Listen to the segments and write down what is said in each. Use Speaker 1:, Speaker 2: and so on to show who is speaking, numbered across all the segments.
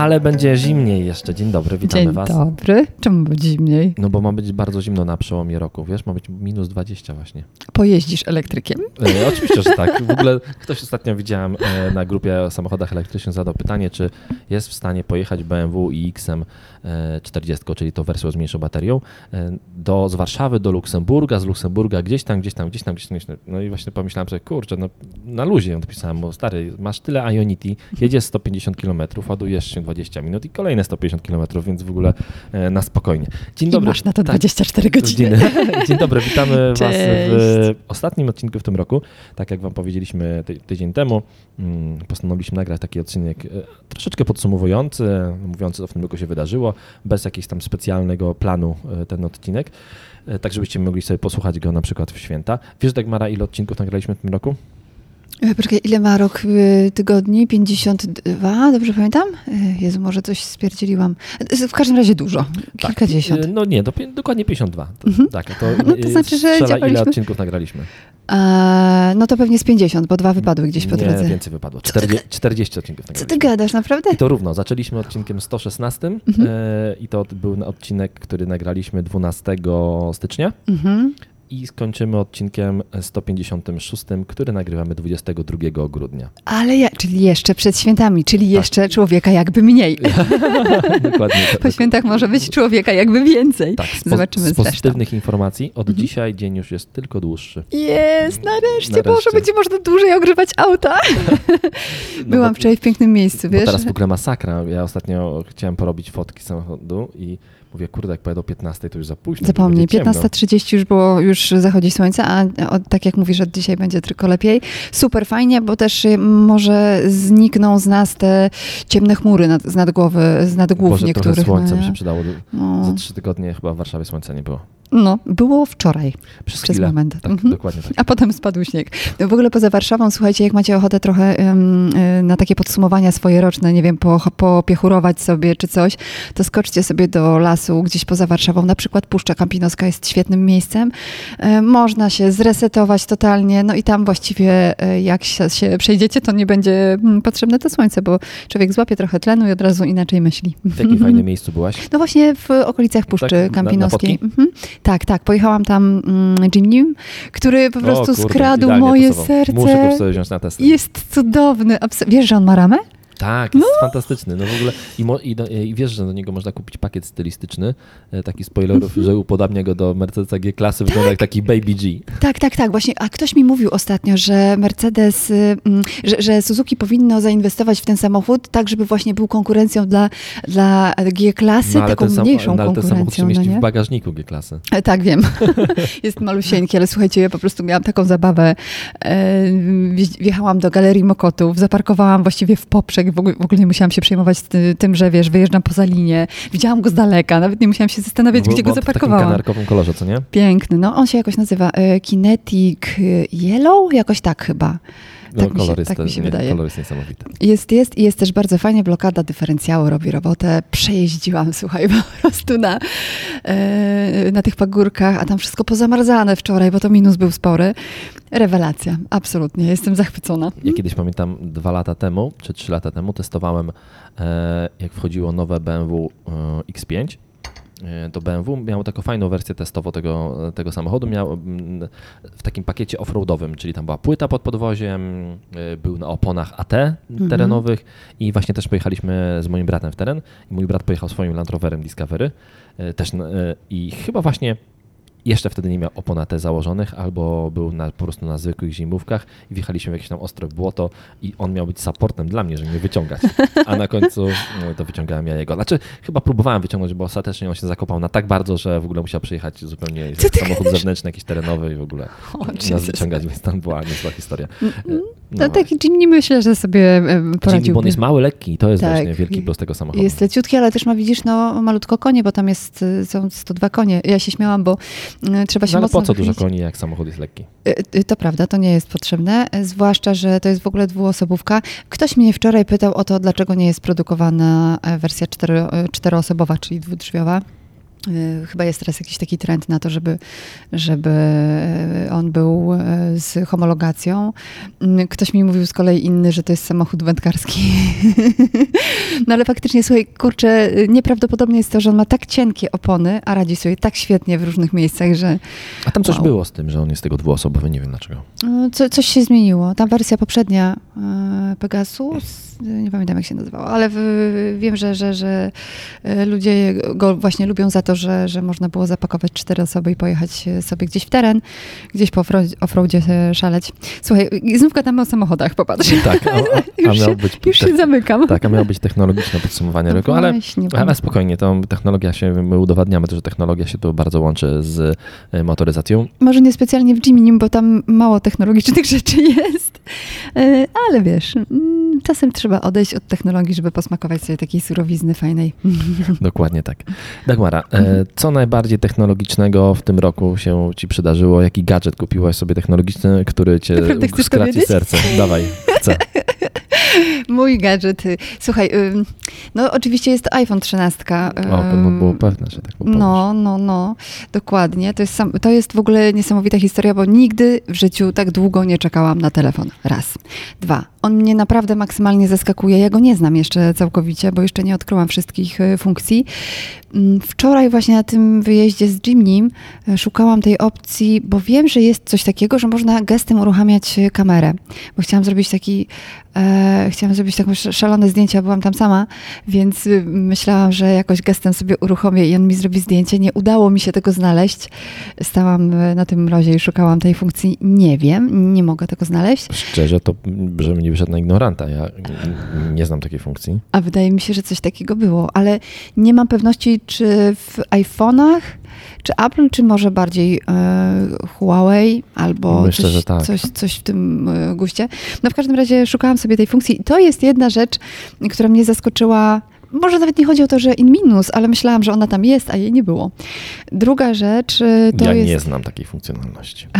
Speaker 1: Ale będzie zimniej jeszcze. Dzień dobry, witamy
Speaker 2: Dzień
Speaker 1: Was.
Speaker 2: dobry. Czemu będzie zimniej?
Speaker 1: No bo ma być bardzo zimno na przełomie roku, wiesz? Ma być minus 20 właśnie.
Speaker 2: Pojeździsz elektrykiem?
Speaker 1: E, oczywiście, że tak. W ogóle ktoś ostatnio widziałem e, na grupie o samochodach elektrycznych zadał pytanie, czy jest w stanie pojechać BMW i X-em e, 40, czyli to wersją z mniejszą baterią, e, do, z Warszawy do Luksemburga, z Luksemburga gdzieś tam, gdzieś tam, gdzieś tam, gdzieś tam. Gdzieś tam. No i właśnie pomyślałem sobie, kurczę, no na luzie odpisałem, bo stary, masz tyle Ionity, jedziesz 150 km, ładujesz się 20 minut i kolejne 150 km, więc w ogóle e, na spokojnie. Dzień
Speaker 2: I
Speaker 1: dobry.
Speaker 2: masz na to
Speaker 1: Tak.
Speaker 2: 24 godziny.
Speaker 1: Dzień, dobry, witamy Was w
Speaker 2: Cześć.
Speaker 1: ostatnim odcinku w tym roku. Tak jak Wam powiedzieliśmy ty, tydzień temu, mm, postanowiliśmy nagrać taki odcinek e, troszeczkę podsumowujący, mówiący co w tym roku się wydarzyło, bez jakiegoś tam specjalnego planu e, ten odcinek, tak żebyście mogli sobie posłuchać go na przykład w święta. Wiesz, Dagmara, ile odcinków nagraliśmy w tym roku?
Speaker 2: E, Poczekaj, ile ma rok y, tygodni? 52, dobrze pamiętam? E, Jezu, może coś stwierdziliłam. E, W każdym razie dużo. Kilkadziesiąt.
Speaker 1: E, No nie, do, dokładnie 52. To,
Speaker 2: Mhm.
Speaker 1: Tak, to,
Speaker 2: No to
Speaker 1: e,
Speaker 2: znaczy, że
Speaker 1: ile odcinków nagraliśmy.
Speaker 2: E, no to pewnie z 50, bo dwa wypadły gdzieś po
Speaker 1: nie,
Speaker 2: drodze.
Speaker 1: więcej wypadło.
Speaker 2: Co ty
Speaker 1: 40, 40 odcinków
Speaker 2: Co
Speaker 1: nagraliśmy.
Speaker 2: ty gadasz, naprawdę?
Speaker 1: I to równo. Zaczęliśmy odcinkiem 116
Speaker 2: Mhm.
Speaker 1: e, i to był odcinek, który nagraliśmy 12 stycznia
Speaker 2: Mhm.
Speaker 1: I skończymy odcinkiem 156, który nagrywamy 22 grudnia.
Speaker 2: Ale ja, czyli jeszcze przed świętami, czyli
Speaker 1: Tak.
Speaker 2: jeszcze człowieka jakby mniej.
Speaker 1: Dokładnie. tak.
Speaker 2: Po świętach może być człowieka jakby więcej.
Speaker 1: tak, z,
Speaker 2: Zobaczymy
Speaker 1: z
Speaker 2: zresztą.
Speaker 1: pozytywnych informacji od
Speaker 2: Mhm.
Speaker 1: dzisiaj dzień już jest tylko dłuższy.
Speaker 2: Jest, nareszcie,
Speaker 1: Nareszcie.
Speaker 2: Boże, będzie można dłużej ogrzewać auta.
Speaker 1: No
Speaker 2: Byłam
Speaker 1: bo-
Speaker 2: wczoraj w pięknym miejscu, wiesz?
Speaker 1: teraz w ogóle masakra. Ja ostatnio chciałem porobić fotki samochodu i mówię, kurde, jak pojadę o 15, to już za późno.
Speaker 2: Zapomnij,
Speaker 1: będzie ciemno.
Speaker 2: 15.30 już było, już zachodzi słońce, a od, tak jak mówisz, od dzisiaj będzie tylko lepiej. Super fajnie, bo też y, może znikną z nas te ciemne chmury nad, z nad głowy, z nad głów
Speaker 1: Boże, trochę
Speaker 2: niektórych.
Speaker 1: słońca
Speaker 2: no,
Speaker 1: by się przydało.
Speaker 2: no,
Speaker 1: Za trzy tygodnie chyba w Warszawie słońca nie było.
Speaker 2: No, było wczoraj
Speaker 1: Przez,
Speaker 2: przez moment.
Speaker 1: Tak,
Speaker 2: Mhm.
Speaker 1: dokładnie tak.
Speaker 2: A potem spadł śnieg. No w ogóle poza Warszawą, słuchajcie, jak macie ochotę trochę y, na takie podsumowania swoje roczne, nie wiem, po, popiechurować sobie czy coś, to skoczcie sobie do lasu gdzieś poza Warszawą. Na przykład Puszcza Kampinoska jest świetnym miejscem. Y, Można się zresetować totalnie, no i tam właściwie y, jak się, się przejdziecie, to nie będzie mm, potrzebne to słońce, bo człowiek złapie trochę tlenu i od razu inaczej myśli.
Speaker 1: W jakim fajnym miejscu byłaś?
Speaker 2: No właśnie w okolicach Puszczy
Speaker 1: Tak? Na- na
Speaker 2: Kampinoskiej.
Speaker 1: fotki?
Speaker 2: Mhm. Tak, tak. Pojechałam tam mm, Jimnym, który po prostu
Speaker 1: O, kurde,
Speaker 2: skradł moje
Speaker 1: pasował.
Speaker 2: serce.
Speaker 1: Muszę go sobie wziąć na test.
Speaker 2: Jest cudowny. Wiesz, że on ma ramę?
Speaker 1: Tak, jest fantastyczny. No w ogóle i, mo, i, do, i wiesz, że do niego można kupić pakiet stylistyczny, e, taki spoilerów, że upodabnia go do Mercedesa G-klasy, wygląda jak taki Baby G.
Speaker 2: Tak, tak, tak. Właśnie, a ktoś mi mówił ostatnio, że Mercedes, y, mm, że, że Suzuki powinno zainwestować w ten samochód tak, żeby właśnie był konkurencją dla, dla G-klasy, taką
Speaker 1: ten sam-
Speaker 2: mniejszą
Speaker 1: no, ale ten samochód się
Speaker 2: konkurencją.
Speaker 1: mieści
Speaker 2: no
Speaker 1: w bagażniku G-klasy.
Speaker 2: E, Tak, wiem. Jest malusieńki, ale słuchajcie, ja po prostu miałam taką zabawę. E, wje- Wjechałam do Galerii Mokotów, zaparkowałam właściwie w poprzek, w ogóle, w ogóle nie musiałam się przejmować ty- tym, że wiesz, wyjeżdżam poza linię. Widziałam go z daleka, nawet nie musiałam się zastanawiać, gdzie go
Speaker 1: on w takim
Speaker 2: zaparkowałam.
Speaker 1: kanarkowym kolorze, co nie?
Speaker 2: Piękny, no on się jakoś nazywa e, Kinetic Yellow, jakoś tak chyba.
Speaker 1: No,
Speaker 2: Tak mi się-
Speaker 1: kolor, jest,
Speaker 2: tak mi się
Speaker 1: nie,
Speaker 2: wydaje.
Speaker 1: kolor jest niesamowity.
Speaker 2: Jest, jest i jest też bardzo fajnie, blokada dyferencjału robi robotę. Przejeździłam, słuchaj, po prostu na, e, na tych pagórkach, a tam wszystko pozamarzane wczoraj, bo to minus był spory. Rewelacja, absolutnie, jestem zachwycona.
Speaker 1: Ja kiedyś pamiętam dwa lata temu, czy trzy lata temu testowałem, e, jak wchodziło nowe BMW e, X5. E, To BMW miało taką fajną wersję testową tego, tego samochodu. Miał w takim pakiecie offroadowym, czyli tam była płyta pod podwoziem, e, był na oponach AT terenowych i właśnie też pojechaliśmy z moim bratem w teren. I mój brat pojechał swoim Land Roverem Discovery e, też i chyba właśnie jeszcze wtedy nie miał opon AT założonych, albo był na, po prostu na zwykłych zimówkach i wjechaliśmy w jakieś tam ostre błoto i on miał być supportem dla mnie, żeby mnie wyciągać. A na końcu no, to wyciągałem ja jego. Znaczy, chyba próbowałem wyciągnąć, bo ostatecznie on się zakopał na tak bardzo, że w ogóle musiał przyjechać zupełnie
Speaker 2: Co
Speaker 1: samochód zewnętrzny, jakiś terenowy i w ogóle
Speaker 2: O,
Speaker 1: nas wyciągać, więc tam była niezła historia.
Speaker 2: No, taki Jimny myślę, że sobie e, poradził.
Speaker 1: bo on jest mały, lekki i to jest
Speaker 2: Tak.
Speaker 1: właśnie wielki plus tego samochodu.
Speaker 2: Jest leciutki, ale też ma, widzisz, no malutko konie, bo tam jest, y, są 102 konie. Ja się śmiałam, bo trzeba się
Speaker 1: no, ale
Speaker 2: mocno
Speaker 1: po co dużo koni, jak samochód jest lekki?
Speaker 2: Y, y, To prawda, to nie jest potrzebne, y, zwłaszcza, że to jest w ogóle dwuosobówka. Ktoś mnie wczoraj pytał o to, dlaczego nie jest produkowana e, wersja cztery, y, czteroosobowa, czyli dwudrzwiowa. Y, chyba jest teraz jakiś taki trend na to, żeby, żeby on był y, z homologacją. Mm, ktoś mi mówił z kolei inny, że to jest samochód wędkarski. No ale faktycznie, słuchaj, kurczę, nieprawdopodobne jest to, że on ma tak cienkie opony, a radzi sobie tak świetnie w różnych miejscach, że...
Speaker 1: A tam coś
Speaker 2: Wow.
Speaker 1: było z tym, że on jest tego dwuosobowy, nie wiem dlaczego.
Speaker 2: No, Co, coś się zmieniło. Ta wersja poprzednia, e, Pegasus, e, nie pamiętam jak się nazywała, ale w, wiem, że, że, że e, ludzie go właśnie lubią za to, że, że można było zapakować cztery osoby i pojechać e, sobie gdzieś w teren, gdzieś po offroad- offroadzie e, szaleć. Słuchaj, znów gadamy o samochodach, popatrz.
Speaker 1: Tak, a, a, a
Speaker 2: Już
Speaker 1: miał
Speaker 2: się-
Speaker 1: być
Speaker 2: Już się
Speaker 1: te-
Speaker 2: zamykam.
Speaker 1: tak, a miało być technologiczne podsumowanie
Speaker 2: No
Speaker 1: roku, ale Ale spokojnie, to technologia się, my udowadniamy to, że technologia się tu bardzo łączy z e, motoryzacją.
Speaker 2: Może nie specjalnie w Jiminim, bo tam mało technologicznych rzeczy jest, ale wiesz, mm, czasem trzeba odejść od technologii, żeby posmakować sobie takiej surowizny fajnej.
Speaker 1: Dokładnie tak. Dagmara,
Speaker 2: Mhm.
Speaker 1: co najbardziej technologicznego w tym roku się ci przydarzyło? Jaki gadżet kupiłaś sobie technologiczny, który cię skraci
Speaker 2: powiedzieć?
Speaker 1: serce? Dawaj, chcę.
Speaker 2: Mój gadżet. y, Słuchaj, ym, no oczywiście jest to iPhone 13.
Speaker 1: O, to było pewne, że tak powiesz.
Speaker 2: No, no, no, dokładnie. To jest, sam, to jest w ogóle niesamowita historia, bo nigdy w życiu tak długo nie czekałam na telefon. Raz. Dwa. On mnie naprawdę maksymalnie zaskakuje. Ja go nie znam jeszcze całkowicie, bo jeszcze nie odkryłam wszystkich y, funkcji. Wczoraj właśnie na tym wyjeździe z Jimnym y, szukałam tej opcji, bo wiem, że jest coś takiego, że można gestem uruchamiać y, kamerę. Bo chciałam zrobić taki, e, chciałam zrobić taką sz- szalone zdjęcie, byłam tam sama, więc y, myślałam, że jakoś gestem sobie uruchomię i on mi zrobi zdjęcie. Nie udało mi się tego znaleźć. Stałam y, na tym mrozie i szukałam tej funkcji. Nie wiem, nie mogę tego znaleźć.
Speaker 1: Szczerze, to nie wyszedł na ignoranta. Ja nie znam takiej funkcji.
Speaker 2: A wydaje mi się, że coś takiego było, ale nie mam pewności, czy w iPhone'ach, czy Apple, czy może bardziej e, Huawei, albo
Speaker 1: Myślę,
Speaker 2: coś,
Speaker 1: tak.
Speaker 2: coś, coś w tym e, guście. No w każdym razie szukałam sobie tej funkcji i to jest jedna rzecz, która mnie zaskoczyła. Może nawet nie chodzi o to, że in minus, ale myślałam, że ona tam jest, a jej nie było. Druga rzecz e, to
Speaker 1: ja
Speaker 2: jest...
Speaker 1: nie znam takiej funkcjonalności.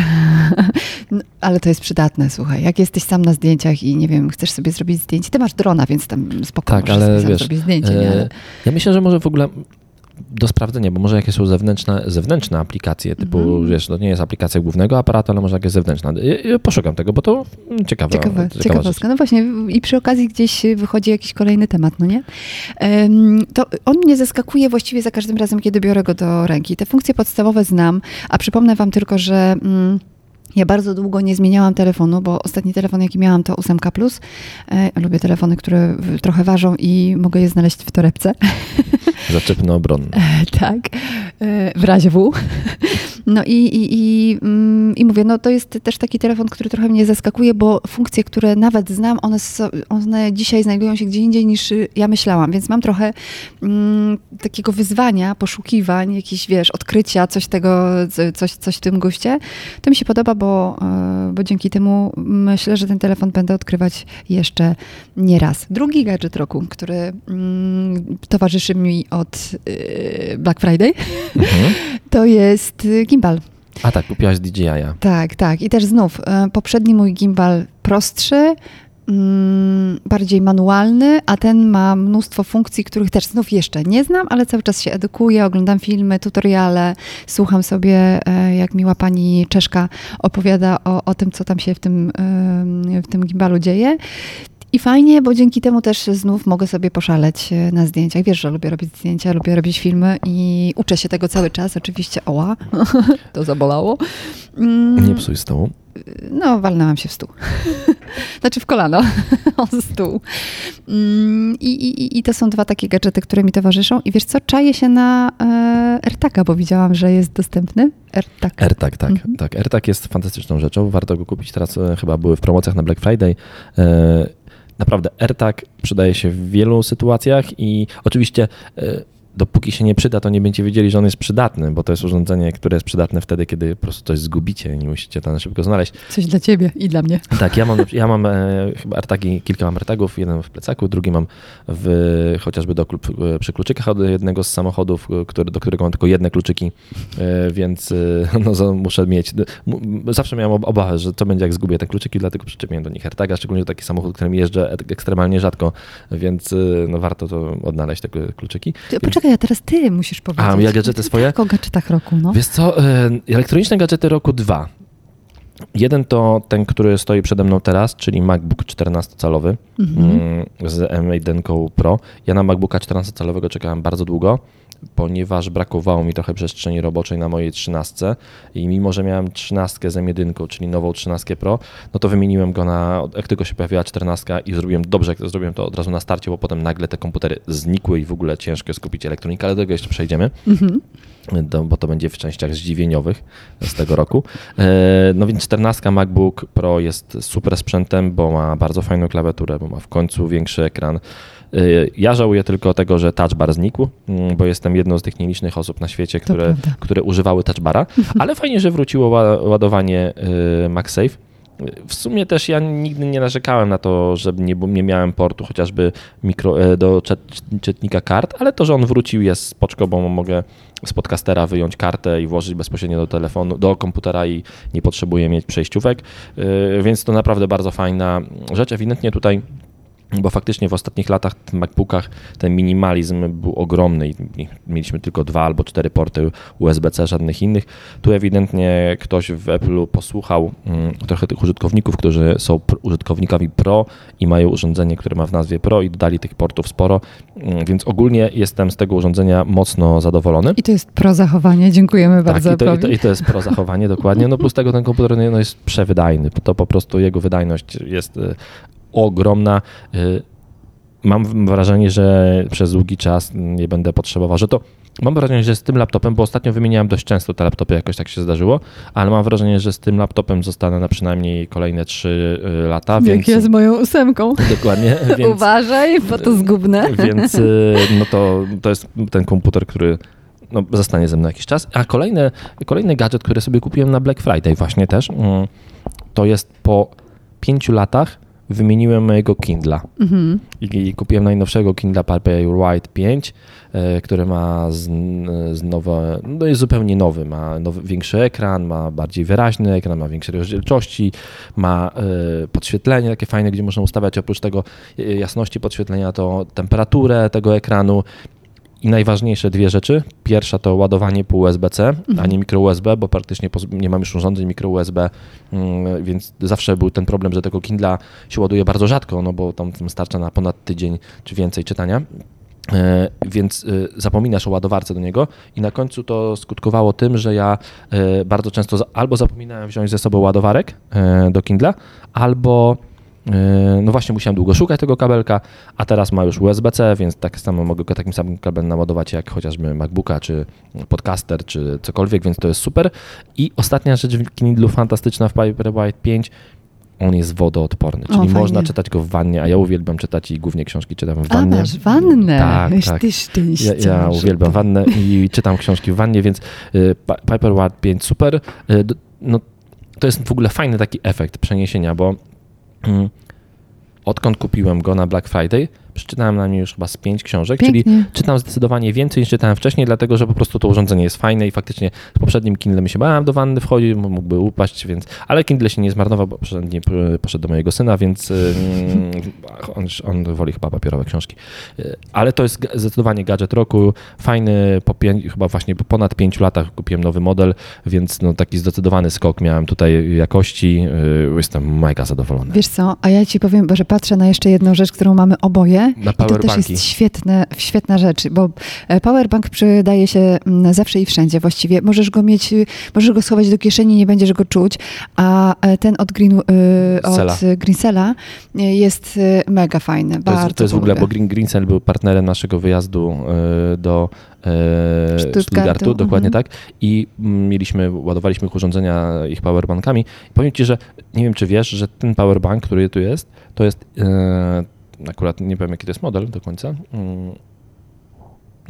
Speaker 2: No, ale to jest przydatne, słuchaj. Jak jesteś sam na zdjęciach i nie wiem, chcesz sobie zrobić zdjęcie, ty masz drona, więc tam spokojnie
Speaker 1: Tak,
Speaker 2: możesz
Speaker 1: ale
Speaker 2: sobie sam
Speaker 1: wiesz,
Speaker 2: zrobić zdjęcie, nie? Ale...
Speaker 1: ja myślę, że może w ogóle do sprawdzenia, bo może jakieś są zewnętrzne, zewnętrzne aplikacje, typu,
Speaker 2: Mhm.
Speaker 1: wiesz, to nie jest aplikacja głównego aparatu, ale może jakieś ja Poszukam tego, bo to mm, ciekawe.
Speaker 2: Ciekawe, ciekawostka. No właśnie, i przy okazji gdzieś wychodzi jakiś kolejny temat, no nie? To on mnie zaskakuje właściwie za każdym razem, kiedy biorę go do ręki. Te funkcje podstawowe znam, a przypomnę wam tylko, że... Mm, ja bardzo długo nie zmieniałam telefonu, bo ostatni telefon, jaki miałam, to 8K. E, lubię telefony, które trochę ważą i mogę je znaleźć w torebce.
Speaker 1: Zaczepno obronne.
Speaker 2: tak, e, w razie W. No i, i, i, mm, i mówię, no to jest też taki telefon, który trochę mnie zaskakuje, bo funkcje, które nawet znam, one, one dzisiaj znajdują się gdzie indziej niż ja myślałam, więc mam trochę mm, takiego wyzwania, poszukiwań, jakichś, wiesz, odkrycia, coś tego, co- coś, coś w tym guście. To mi się podoba, bo, e, bo dzięki temu myślę, że ten telefon będę odkrywać jeszcze nie raz. Drugi gadżet roku, który mm, towarzyszy mi od y, Black Friday,
Speaker 1: Mhm.
Speaker 2: to jest gimbal.
Speaker 1: A tak, kupiłaś DJI-a.
Speaker 2: Tak, tak. I też znów, e, poprzedni mój gimbal prostszy, mm, bardziej manualny, a ten ma mnóstwo funkcji, których też znów jeszcze nie znam, ale cały czas się edukuję, oglądam filmy, tutoriale, słucham sobie, e, jak miła pani Czeszka opowiada o, o tym, co tam się w tym, em, w tym gimbalu dzieje. I fajnie, bo dzięki temu też znów mogę sobie poszaleć e, na zdjęciach. Wiesz, że lubię robić zdjęcia, lubię robić filmy i uczę się tego cały czas. Oczywiście, oła, to zabolało. Mm,
Speaker 1: Nie psuj stołu.
Speaker 2: no, walnęłam się w stół. znaczy w kolano o stół. Mm, I, i, I to są dwa takie gadżety, które mi towarzyszą. I wiesz co, czaję się na e, AirTaga, bo widziałam, że jest dostępny. AirTag.
Speaker 1: AirTag, tak.
Speaker 2: Mhm.
Speaker 1: tak. AirTag jest fantastyczną rzeczą. Warto go kupić. Teraz e, chyba były w promocjach na Black Friday. E, naprawdę, AirTag przydaje się w wielu sytuacjach i oczywiście e, dopóki się nie przyda, to nie będziecie wiedzieli, że on jest przydatny, bo to jest urządzenie, które jest przydatne wtedy, kiedy po prostu coś zgubicie i nie musicie to na szybko znaleźć.
Speaker 2: Coś dla ciebie i dla mnie.
Speaker 1: Tak, ja mam, ja mam e, chyba AirTagi, kilka mam AirTagów, jeden w plecaku, drugi mam w, chociażby do, e, przy kluczykach od jednego z samochodów, e, który, do którego mam tylko jedne kluczyki, e, więc e, no, muszę mieć, zawsze miałem ob- obawę, że co będzie jak zgubię te kluczyki, dlatego przyczepiłem do nich AirTaga, szczególnie taki samochód, którym jeżdżę e- ekstremalnie rzadko, więc no, warto to odnaleźć te kluczyki.
Speaker 2: Poczekaj, poczekaj, a teraz ty musisz powiedzieć.
Speaker 1: A, ja gadżety swoje?
Speaker 2: Tak, o gadżetach roku, no.
Speaker 1: Wiesz co, e, elektroniczne gadżety roku dwa. Jeden to ten, który stoi przede mną teraz, czyli MacBook 14-calowy
Speaker 2: Mhm.
Speaker 1: mm, z M1 Pro. Ja na MacBooka 14-calowego czekałem bardzo długo, ponieważ brakowało mi trochę przestrzeni roboczej na mojej 13 i mimo, że miałem 13 z M1, czyli nową 13 Pro, no to wymieniłem go na, jak tylko się pojawiła 14 i zrobiłem dobrze, jak zrobiłem to od razu na starcie, bo potem nagle te komputery znikły i w ogóle ciężko skupić elektronikę, ale do tego jeszcze przejdziemy
Speaker 2: Mhm.
Speaker 1: bo to będzie w częściach zdziwieniowych z tego roku. E, No więc 14 MacBook Pro jest super sprzętem, bo ma bardzo fajną klawiaturę, bo ma w końcu większy ekran. E, Ja żałuję tylko tego, że touch bar znikł, mm, bo jestem jedną z tych nielicznych osób na świecie, które, które używały touch bara, ale fajnie, że wróciło ła- ładowanie e, MagSafe. W sumie też ja nigdy nie narzekałem na to, że nie, nie miałem portu chociażby mikro, e, do czyt- czytnika kart, ale to, że on wrócił jest spoczko, bo mogę z podcastera wyjąć kartę i włożyć bezpośrednio do telefonu, do komputera i nie potrzebuję mieć przejściówek, E, więc to naprawdę bardzo fajna rzecz. Ewidentnie tutaj bo faktycznie w ostatnich latach w MacBookach ten minimalizm był ogromny i mieliśmy tylko dwa albo cztery porty USB-C, żadnych innych. Tu ewidentnie ktoś w Apple posłuchał mm, trochę tych użytkowników, którzy są użytkownikami Pro i mają urządzenie, które ma w nazwie Pro i dodali tych portów sporo, Mm, więc ogólnie jestem z tego urządzenia mocno zadowolony.
Speaker 2: I to jest pro zachowanie. Dziękujemy bardzo
Speaker 1: Tak, i to, i, to, i to jest pro zachowanie, dokładnie. No plus tego ten komputer no, jest przewydajny. To po prostu jego wydajność jest y, ogromna. Y, mam wrażenie, że przez długi czas nie będę potrzebował, że to mam wrażenie, że z tym laptopem, bo ostatnio wymieniałem dość często te laptopy, jakoś tak się zdarzyło, ale mam wrażenie, że z tym laptopem zostanę na przynajmniej kolejne 3 lata,
Speaker 2: Jak
Speaker 1: więc
Speaker 2: ja z moją ósemką.
Speaker 1: dokładnie, więc
Speaker 2: Uważaj, bo to zgubne.
Speaker 1: więc y, no to, to jest ten komputer, który no, zostanie ze mną jakiś czas. A kolejny, kolejny gadżet, który sobie kupiłem na Black Friday właśnie też, mm, to jest po pięciu latach wymieniłem mojego Kindla.
Speaker 2: Mhm.
Speaker 1: I, I kupiłem najnowszego Kindle Paperwhite 5, e, który ma z, z nowe, no jest zupełnie nowy, ma nowy, większy ekran, ma bardziej wyraźny ekran, ma większe rozdzielczości, ma e, podświetlenie takie fajne, gdzie można ustawiać oprócz tego e, jasności podświetlenia to temperaturę tego ekranu i najważniejsze dwie rzeczy. Pierwsza to ładowanie po USB-C, a nie mikro USB, bo praktycznie nie mam już urządzeń mikro USB, mm, więc zawsze był ten problem, że tego Kindla się ładuje bardzo rzadko, no bo tam starcza na ponad tydzień czy więcej czytania. E, Więc e, zapominasz o ładowarce do niego i na końcu to skutkowało tym, że ja e, bardzo często albo zapominałem wziąć ze sobą ładowarek do Kindla, albo no właśnie musiałem długo szukać tego kabelka, a teraz ma już USB-C, więc tak samo mogę go takim samym kablem naładować jak chociażby MacBooka, czy Podcaster, czy cokolwiek, więc to jest super. I ostatnia rzecz w Kindlu fantastyczna w Paperwhite 5, on jest wodoodporny, czyli
Speaker 2: fajnie.
Speaker 1: można czytać go w wannie, a ja uwielbiam czytać i głównie książki czytam w
Speaker 2: A,
Speaker 1: wannie.
Speaker 2: masz wannę.
Speaker 1: Tak, tak.
Speaker 2: Ty
Speaker 1: Ja, ja uwielbiam wannę i czytam książki w wannie, więc y, Pa- Paperwhite 5 super. Y, No, to jest w ogóle fajny taki efekt przeniesienia, bo odkąd kupiłem go na Black Friday, przeczytałem na nim już chyba z pięć książek, czyli
Speaker 2: Pięknie.
Speaker 1: czytam zdecydowanie więcej niż czytałem wcześniej, dlatego że po prostu to urządzenie jest fajne i faktycznie z poprzednim Kindlem się bałem do wanny wchodzić, m- mógłby upaść, więc, ale Kindle się nie zmarnował, bo poprzedni poszedł do mojego syna, więc ym, on, on woli chyba papierowe książki. Y, Ale to jest zdecydowanie gadżet roku, fajny, po pię- chyba właśnie po ponad pięciu latach kupiłem nowy model, więc no taki zdecydowany skok miałem tutaj jakości, y, jestem mega zadowolony.
Speaker 2: Wiesz co, a ja ci powiem, bo że patrzę na jeszcze jedną rzecz, którą mamy oboje.
Speaker 1: Na
Speaker 2: I to też jest świetne, świetna rzecz, bo e, powerbank przydaje się mm, zawsze i wszędzie właściwie. Możesz go mieć, możesz go schować do kieszeni, nie będziesz go czuć, a e, ten od, Green, y, od Greensela y, jest mega fajny.
Speaker 1: To
Speaker 2: bardzo
Speaker 1: jest, to jest w ogóle, bo Green Greensel był partnerem naszego wyjazdu e, do e,
Speaker 2: Stuttgartu,
Speaker 1: Stuttgartu, dokładnie
Speaker 2: mhm.
Speaker 1: tak. I mm, mieliśmy, ładowaliśmy ich urządzenia ich powerbankami. I powiem Ci, że nie wiem, czy wiesz, że ten powerbank, który tu jest, to jest e, akurat nie wiem, jaki to jest model do końca.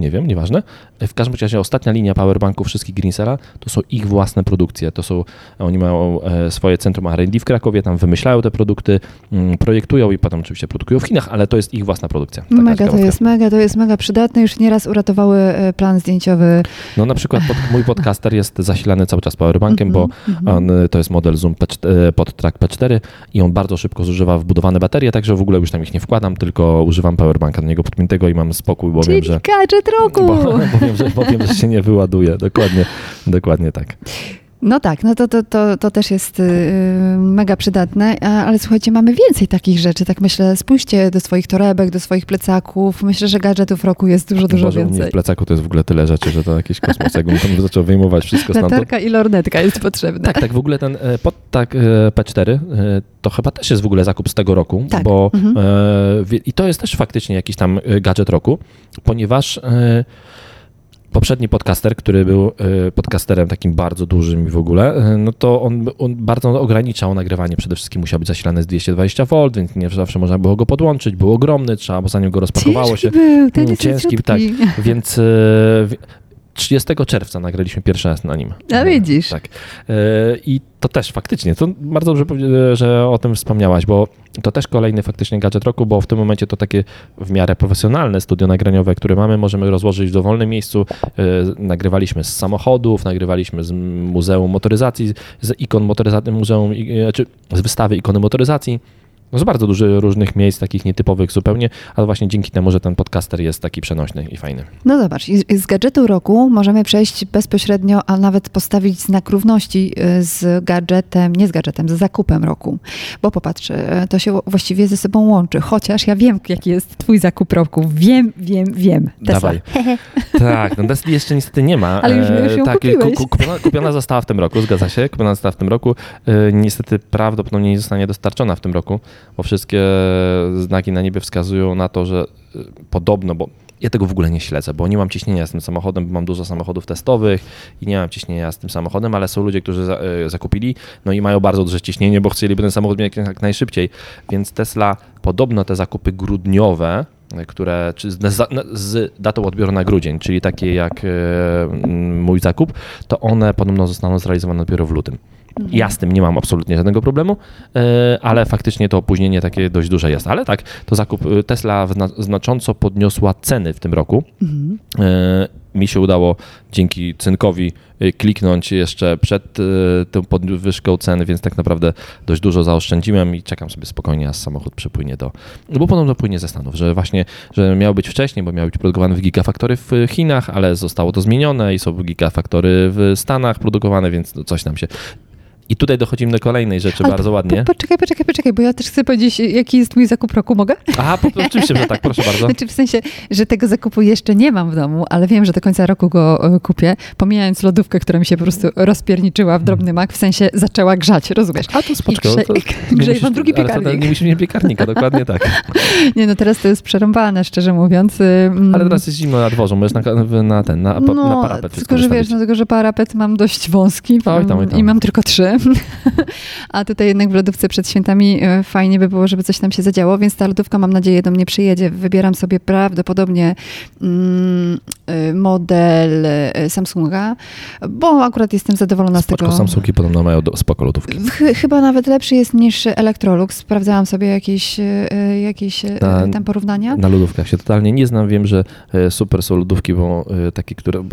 Speaker 1: Nie wiem, nieważne. W każdym razie ostatnia linia powerbanków wszystkich Greensela to są ich własne produkcje. To są, oni mają e, swoje centrum R&D w Krakowie, tam wymyślają te produkty, mm, projektują i potem oczywiście produkują w Chinach, ale to jest ich własna produkcja. Taka
Speaker 2: Mega to jest, mega to jest mega przydatne. Już nieraz uratowały e, plan zdjęciowy.
Speaker 1: No na przykład pod, mój podcaster jest zasilany cały czas powerbankiem, bo
Speaker 2: Mhm,
Speaker 1: on, y, to jest model Zoom P4, e, pod track P4 i on bardzo szybko zużywa wbudowane baterie, także w ogóle już tam ich nie wkładam, tylko używam powerbanka do niego podpiętego i mam spokój, bo
Speaker 2: Czyli
Speaker 1: wiem, że
Speaker 2: gadżet roku!
Speaker 1: Bo, bo, wiem, że, bo wiem, że się nie wyładuje. Dokładnie, dokładnie tak.
Speaker 2: No tak, no to, to, to, to też jest yy, mega przydatne, ale słuchajcie, mamy więcej takich rzeczy, tak myślę, spójrzcie do swoich torebek, do swoich plecaków, myślę, że gadżetów roku jest dużo, dużo
Speaker 1: Boże, u mnie
Speaker 2: więcej.
Speaker 1: w plecaku to jest w ogóle tyle rzeczy, że to jakiś kosmos. Jakbym tam zaczął wyjmować wszystko stamtąd.
Speaker 2: Latarka i lornetka jest potrzebna.
Speaker 1: Tak, tak, w ogóle ten e, pod tak e, P4 e, to chyba też jest w ogóle zakup z tego roku,
Speaker 2: Tak.
Speaker 1: bo
Speaker 2: Mhm.
Speaker 1: e, i to jest też faktycznie jakiś tam gadżet roku, ponieważ e, poprzedni podcaster, który był e, podcasterem takim bardzo dużym i w ogóle, e, no to on, on bardzo ograniczał nagrywanie. Przede wszystkim musiał być zasilany z 220V, więc nie zawsze można było go podłączyć. Był ogromny, trzeba, było zanim go rozpakowało
Speaker 2: Ciężki
Speaker 1: się.
Speaker 2: był, ten
Speaker 1: Mm, ciężki, tak. Więc wi- 30 czerwca nagraliśmy pierwszy raz na nim.
Speaker 2: A widzisz.
Speaker 1: Tak. E, I to też faktycznie, to bardzo dobrze, że o tym wspomniałaś, bo to też kolejny faktycznie gadżet roku, bo w tym momencie to takie w miarę profesjonalne studio nagraniowe, które mamy, możemy rozłożyć w dowolnym miejscu. E, Nagrywaliśmy z samochodów, nagrywaliśmy z Muzeum Motoryzacji, z ikon motoryzacji, muzeum, e, czy z wystawy ikony motoryzacji. No z bardzo dużych różnych miejsc, takich nietypowych zupełnie, ale właśnie dzięki temu, że ten podcaster jest taki przenośny i fajny.
Speaker 2: No zobacz, z gadżetu roku możemy przejść bezpośrednio, a nawet postawić znak równości y, z gadżetem, nie z gadżetem, z zakupem roku. Bo popatrz, y, to się właściwie ze sobą łączy. Chociaż ja wiem, jaki jest twój zakup roku. Wiem, wiem, wiem. Tesla.
Speaker 1: Dawaj. Tak, no Tesla jeszcze niestety nie ma.
Speaker 2: Ale już- już ją
Speaker 1: tak,
Speaker 2: kupiłeś.
Speaker 1: ku- kupiona, kupiona została w tym roku, zgadza się, kupiona została w tym roku. E, Niestety prawdopodobnie nie zostanie dostarczona w tym roku, bo wszystkie znaki na niebie wskazują na to, że e, podobno, bo ja tego w ogóle nie śledzę, bo nie mam ciśnienia z tym samochodem, bo mam dużo samochodów testowych i nie mam ciśnienia z tym samochodem, ale są ludzie, którzy e, zakupili, no i mają bardzo duże ciśnienie, bo chcieliby ten samochód mieć jak, najszybciej, więc Tesla podobno te zakupy grudniowe, e, które, czy z, z, datą odbioru na grudzień, czyli takie jak mój zakup, to one podobno zostaną zrealizowane dopiero w lutym. Ja z tym nie mam absolutnie żadnego problemu, e, ale faktycznie to opóźnienie takie dość duże jest. Ale tak, to zakup e, Tesla zna- znacząco podniosła ceny w tym roku.
Speaker 2: Mhm.
Speaker 1: E, Mi się udało dzięki cynkowi kliknąć jeszcze przed tą podwyżką ceny, więc tak naprawdę dość dużo zaoszczędziłem i czekam sobie spokojnie, aż samochód przypłynie do. no Bo podobno płynie ze Stanów, że właśnie, że miał być wcześniej, bo miał być produkowany w Gigafactory w Chinach, ale zostało to zmienione i są Gigafactory w Stanach produkowane, więc no coś nam się. I tutaj dochodzimy do kolejnej rzeczy
Speaker 2: Ale
Speaker 1: bardzo ładnie.
Speaker 2: Po, poczekaj, poczekaj, poczekaj, bo ja też chcę powiedzieć, jaki jest mój zakup roku. Mogę?
Speaker 1: Aha, po, oczywiście, że tak, proszę bardzo.
Speaker 2: Znaczy w sensie, że tego zakupu jeszcze nie mam w domu, ale wiem, że do końca roku go e, kupię, pomijając lodówkę, która mi się po prostu rozpierniczyła w drobny mak, w sensie zaczęła grzać, rozumiesz?
Speaker 1: A to spoczko.
Speaker 2: Grze-
Speaker 1: musisz-
Speaker 2: wam drugi
Speaker 1: to
Speaker 2: piekarnik.
Speaker 1: Nie musisz mieć piekarnika, dokładnie tak.
Speaker 2: Nie no, teraz to jest przerąbane, szczerze mówiąc.
Speaker 1: Ale teraz jest zimno na dworzu, możesz na, na ten, na, na
Speaker 2: no,
Speaker 1: parapet wszystko
Speaker 2: tylko, że wiesz,
Speaker 1: wystawić.
Speaker 2: no, że parapet mam dość wąski
Speaker 1: Oj tam, oj tam.
Speaker 2: i mam tylko trzy. A tutaj jednak w lodówce przed świętami e, fajnie by było, żeby coś tam się zadziało, więc ta lodówka mam nadzieję do mnie przyjedzie. Wybieram sobie prawdopodobnie mm, e, model e, Samsunga, bo akurat jestem zadowolona z
Speaker 1: Spoczko,
Speaker 2: tego.
Speaker 1: Samsungi podobno mają do, spoko lodówki.
Speaker 2: Ch- chyba nawet lepszy jest niż Electrolux. Sprawdzałam sobie jakieś, jakieś
Speaker 1: Na-
Speaker 2: tam porównania.
Speaker 1: Na lodówkach się totalnie nie znam. Wiem, że super są lodówki, bo takie, które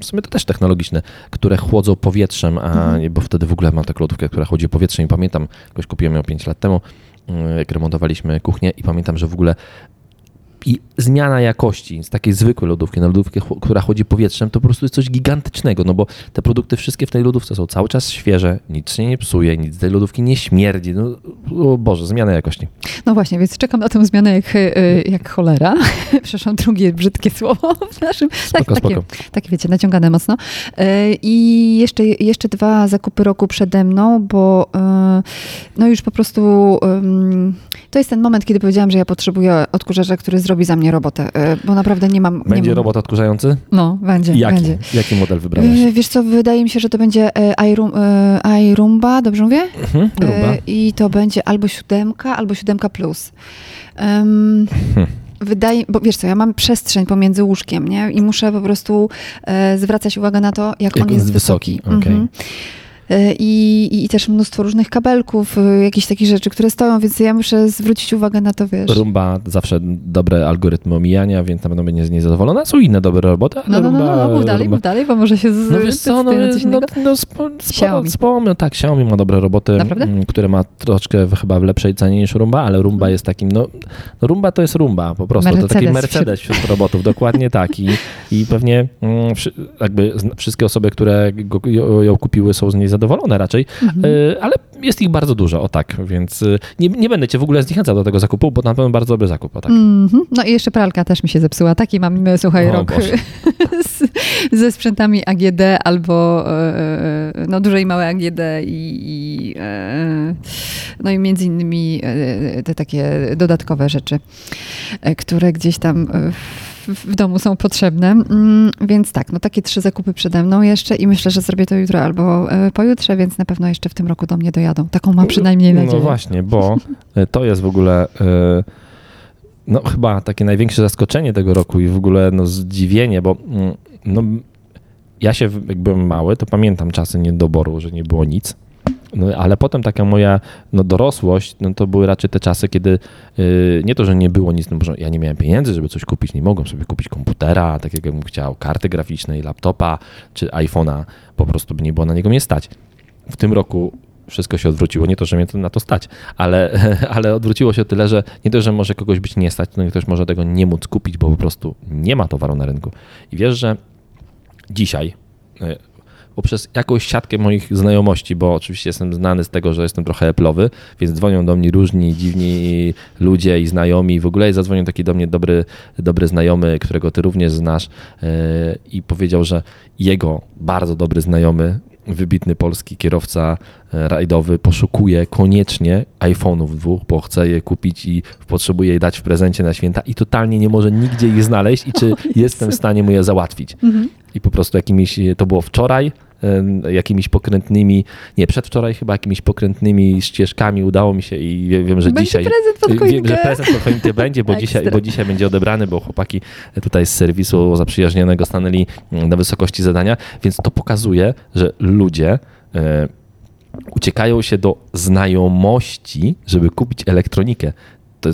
Speaker 1: w sumie to też technologiczne, które chłodzą powietrzem, a
Speaker 2: Mhm.
Speaker 1: bo wtedy w ogóle mam taką lodówkę, która chłodzi powietrzem i pamiętam, jakoś kupiłem ją 5 lat temu, e, jak remontowaliśmy kuchnię i pamiętam, że w ogóle i zmiana jakości z takiej zwykłej lodówki na lodówkę, która chodzi powietrzem, to po prostu jest coś gigantycznego, no bo te produkty wszystkie w tej lodówce są cały czas świeże, nic się nie psuje, nic z tej lodówki nie śmierdzi. No, o Boże, zmiana jakości.
Speaker 2: No właśnie, więc czekam na tę zmianę jak, e, jak cholera. Przepraszam, drugie brzydkie słowo w naszym.
Speaker 1: Spoko,
Speaker 2: takie,
Speaker 1: spoko.
Speaker 2: takie, wiecie, naciągane mocno. E, I jeszcze, jeszcze dwa zakupy roku przede mną, bo e, no już po prostu to jest ten moment, kiedy powiedziałam, że ja potrzebuję odkurzacza, który zrobi za mnie robotę, e, bo naprawdę nie mam...
Speaker 1: Będzie
Speaker 2: nie mam,
Speaker 1: robot odkurzający?
Speaker 2: No, będzie,
Speaker 1: Jaki?
Speaker 2: będzie.
Speaker 1: Jaki model wybrałeś?
Speaker 2: E, Wiesz co, wydaje mi się, że to będzie iRoom, e, dobrze mówię?
Speaker 1: Mhm, Rumba.
Speaker 2: I to będzie albo siódemka, albo siódemka plus.
Speaker 1: Hm.
Speaker 2: Wydaje, bo wiesz co, ja mam przestrzeń pomiędzy łóżkiem, nie? I muszę po prostu e, zwracać uwagę na to, jak,
Speaker 1: Jak
Speaker 2: on jest wysoki.
Speaker 1: wysoki, okej.
Speaker 2: Mhm. E, I, I też mnóstwo różnych kabelków, e, jakichś takich rzeczy, które stoją, więc ja muszę zwrócić uwagę na to, wiesz.
Speaker 1: Rumba zawsze dobre algorytmy omijania, więc na pewno będzie niezadowolona. Są inne dobre roboty, ale
Speaker 2: No, no, no,
Speaker 1: Rumba,
Speaker 2: no, mów dalej,
Speaker 1: Rumba...
Speaker 2: mów dalej, bo może się z,
Speaker 1: No wiesz co, no, no,
Speaker 2: innego.
Speaker 1: no spo,
Speaker 2: Xiaomi.
Speaker 1: no, tak, Xiaomi ma dobre roboty,
Speaker 2: Naprawdę?
Speaker 1: które ma troszkę chyba w lepszej cenie niż Rumba, ale Rumba jest takim, no, no Rumba to jest Rumba po prostu, to taki
Speaker 2: Mercedes
Speaker 1: Mercedes wśród robotów, dokładnie tak i, i pewnie mm, jakby wszystkie osoby, które go, ją, ją kupiły są z niej zadowolone raczej,
Speaker 2: Mhm.
Speaker 1: y, ale jest ich bardzo dużo, o tak, więc y, nie, nie będę cię w ogóle zniechęcał do tego zakupu, bo na pewno bardzo dobry zakup, o tak.
Speaker 2: Mhm. No i jeszcze pralka też mi się zepsuła. Taki mam, e, słuchaj,
Speaker 1: O
Speaker 2: rok z, ze sprzętami AGD albo e, no duże i małe AGD i, i e, no i między innymi e, te takie dodatkowe rzeczy, e, które gdzieś tam e, w, w domu są potrzebne. Mm, Więc tak, no takie trzy zakupy przede mną jeszcze i myślę, że zrobię to jutro albo e, pojutrze, więc na pewno jeszcze w tym roku do mnie dojadą. Taką mam przynajmniej nadzieję.
Speaker 1: No właśnie, bo y, to jest w ogóle y, no chyba takie największe zaskoczenie tego roku i w ogóle no zdziwienie, bo mm, no, ja się jak byłem mały, to pamiętam czasy niedoboru, że nie było nic. No, ale potem taka moja no, dorosłość, no, to były raczej te czasy, kiedy y, nie to, że nie było nic, no, bo ja nie miałem pieniędzy, żeby coś kupić, nie mogłem sobie kupić komputera, tak jakbym chciał, karty graficznej, laptopa czy iPhone'a, po prostu by nie było na niego mnie stać. W tym roku wszystko się odwróciło. Nie to, że mnie na to stać, ale, ale odwróciło się tyle, że nie to, że może kogoś być nie stać, no ktoś może tego nie móc kupić, bo po prostu nie ma towaru na rynku. I wiesz, że dzisiaj y, poprzez jakąś siatkę moich znajomości, bo oczywiście jestem znany z tego, że jestem trochę Apple'owy, więc dzwonią do mnie różni dziwni ludzie i znajomi. W ogóle zadzwonił taki do mnie dobry, dobry znajomy, którego ty również znasz yy, i powiedział, że jego bardzo dobry znajomy, wybitny polski kierowca e, rajdowy poszukuje koniecznie iPhone'ów dwóch, bo chce je kupić i potrzebuje je dać w prezencie na święta i totalnie nie może nigdzie ich znaleźć i czy jestem w stanie mu je załatwić. I po prostu jakimiś, to było wczoraj, jakimiś pokrętnymi, nie, przedwczoraj chyba jakimiś pokrętnymi ścieżkami udało mi się i wie- wiem, że
Speaker 2: Będzie
Speaker 1: dzisiaj...
Speaker 2: prezent pod
Speaker 1: Wiem, że prezent pod choinkę będzie, bo dzisiaj, bo dzisiaj będzie odebrany, bo chłopaki tutaj z serwisu zaprzyjaźnionego stanęli na wysokości zadania, więc to pokazuje, że ludzie e, uciekają się do znajomości, żeby kupić elektronikę.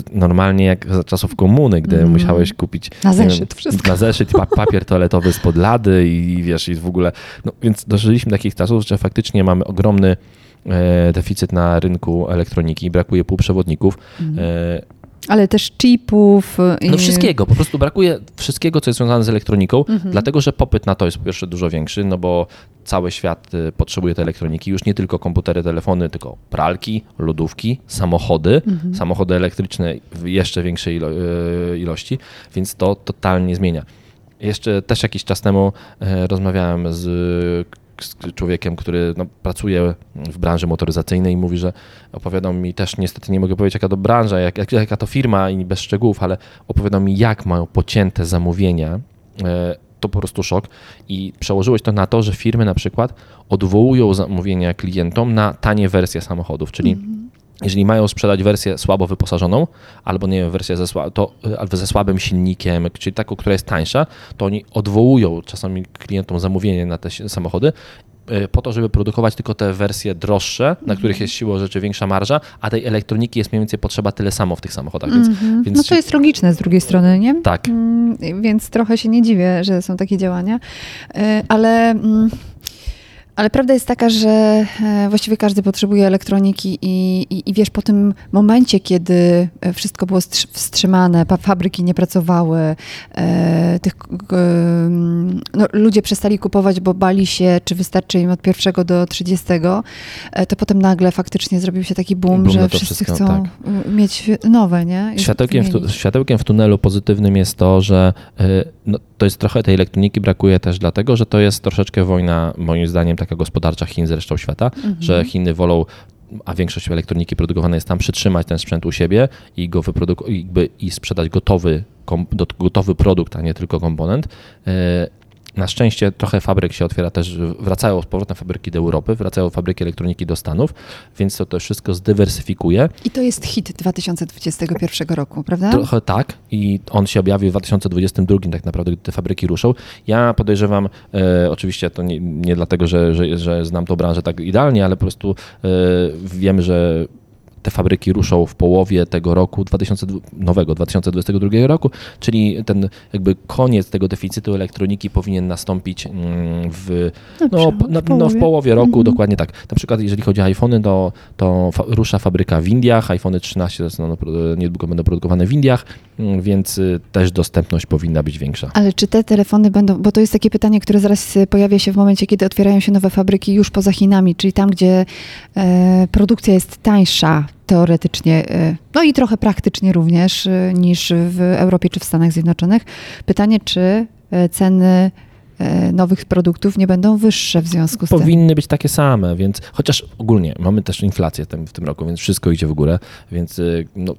Speaker 1: To normalnie jak za czasów komuny, gdy
Speaker 2: Mm.
Speaker 1: musiałeś kupić
Speaker 2: Na
Speaker 1: nie wiem,
Speaker 2: zeszyt wszystko.
Speaker 1: Na zeszyt, pa, papier toaletowy spod lady i wiesz, i w ogóle. No, więc dożyliśmy do takich czasów, że faktycznie mamy ogromny e, deficyt na rynku elektroniki, brakuje półprzewodników. E,
Speaker 2: Ale też chipów. y,
Speaker 1: no wszystkiego, po prostu brakuje wszystkiego, co jest związane z elektroniką,
Speaker 2: Mhm.
Speaker 1: dlatego że popyt na to jest po pierwsze dużo większy, no bo cały świat y, potrzebuje tej elektroniki, już nie tylko komputery, telefony, tylko pralki, lodówki, samochody,
Speaker 2: Mhm.
Speaker 1: samochody elektryczne w jeszcze większej ilo- y, ilości, więc to totalnie zmienia. Jeszcze też jakiś czas temu rozmawiałem z człowiekiem, który no, pracuje w branży motoryzacyjnej i mówi, że opowiadał mi też, niestety nie mogę powiedzieć jaka to branża, jak, jak, jaka to firma i bez szczegółów, ale opowiadał mi jak mają pocięte zamówienia. E, To po prostu szok i przełożyłeś to na to, że firmy na przykład odwołują zamówienia klientom na tanie wersje samochodów, czyli jeżeli mają sprzedać wersję słabo wyposażoną, albo nie wiem, wersję ze, sła- to, albo ze słabym silnikiem, czyli taką, która jest tańsza, to oni odwołują czasami klientom zamówienie na te samochody y, po to, żeby produkować tylko te wersje droższe, na których jest siłą rzeczy większa marża, a tej elektroniki jest mniej więcej potrzeba tyle samo w tych samochodach. Więc,
Speaker 2: Mhm.
Speaker 1: więc
Speaker 2: No to jest logiczne z drugiej strony, nie?
Speaker 1: tak.
Speaker 2: Mm, Więc trochę się nie dziwię, że są takie działania, E, ale, mm, ale prawda jest taka, że e, właściwie każdy potrzebuje elektroniki i, i, i wiesz, po tym momencie, kiedy e, wszystko było strzy- wstrzymane, fabryki nie pracowały, e, tych, mm, no, ludzie przestali kupować, bo bali się, czy wystarczy im od pierwszego do 30, e, to potem nagle faktycznie zrobił się taki boom,
Speaker 1: Boom
Speaker 2: że
Speaker 1: to
Speaker 2: wszyscy
Speaker 1: wszystko,
Speaker 2: chcą
Speaker 1: tak.
Speaker 2: mieć nowe, nie? I
Speaker 1: Światełkiem w, światełkiem w tunelu pozytywnym jest to, że y, no, to jest trochę tej elektroniki brakuje też dlatego, że to jest troszeczkę wojna, moim zdaniem, taka gospodarcza Chin z resztą świata, że Chiny wolą a większość elektroniki produkowana jest tam, przytrzymać ten sprzęt u siebie i go wyprodukować i sprzedać gotowy, gotowy produkt, a nie tylko komponent. Na szczęście trochę fabryk się otwiera też, wracają z powrotem fabryki do Europy, wracają fabryki elektroniki do Stanów, więc to też wszystko zdywersyfikuje.
Speaker 2: I to jest hit 2021 roku, prawda?
Speaker 1: Trochę tak i on się objawi w 2022 tak naprawdę, gdy te fabryki ruszą. Ja podejrzewam, e, oczywiście to nie, nie dlatego, że, że, że znam tą branżę tak idealnie, ale po prostu e, wiem, że te fabryki ruszą w połowie tego roku, 2000, nowego 2022 roku, czyli ten jakby koniec tego deficytu elektroniki powinien nastąpić mm, w, no, w, no, w połowie roku, mhm. dokładnie tak. Na przykład jeżeli chodzi o iPhony, to, to fa rusza fabryka w Indiach, iPhony 13 no, niedługo będą produkowane w Indiach, mm, więc y, też dostępność powinna być większa.
Speaker 2: Ale czy te telefony będą, bo to jest takie pytanie, które zaraz pojawia się w momencie, kiedy otwierają się nowe fabryki już poza Chinami, czyli tam, gdzie e, produkcja jest tańsza, teoretycznie, y, no i trochę praktycznie również y, niż w Europie czy w Stanach Zjednoczonych. Pytanie, czy y, ceny nowych produktów nie będą wyższe w związku z
Speaker 1: tym. Powinny być takie same, więc chociaż ogólnie mamy też inflację w tym roku, więc wszystko idzie w górę, więc no,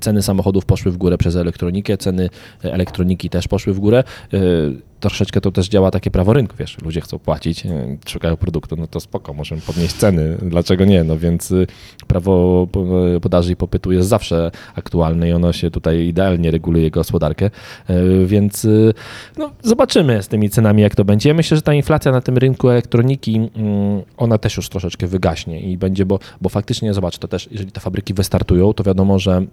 Speaker 1: ceny samochodów poszły w górę przez elektronikę, ceny elektroniki też poszły w górę. Troszeczkę to też działa takie prawo rynku, wiesz, ludzie chcą płacić, e, szukają produktu, no to spoko, możemy podnieść ceny, dlaczego nie, no więc y, prawo podaży i popytu jest zawsze aktualne i ono się tutaj idealnie reguluje gospodarkę, e, więc y, no, zobaczymy z tymi cenami, jak to będzie. Ja myślę, że ta inflacja na tym rynku elektroniki, mm, ona też już troszeczkę wygaśnie i będzie, bo, bo faktycznie, zobacz, to też, jeżeli te fabryki wystartują, to wiadomo, że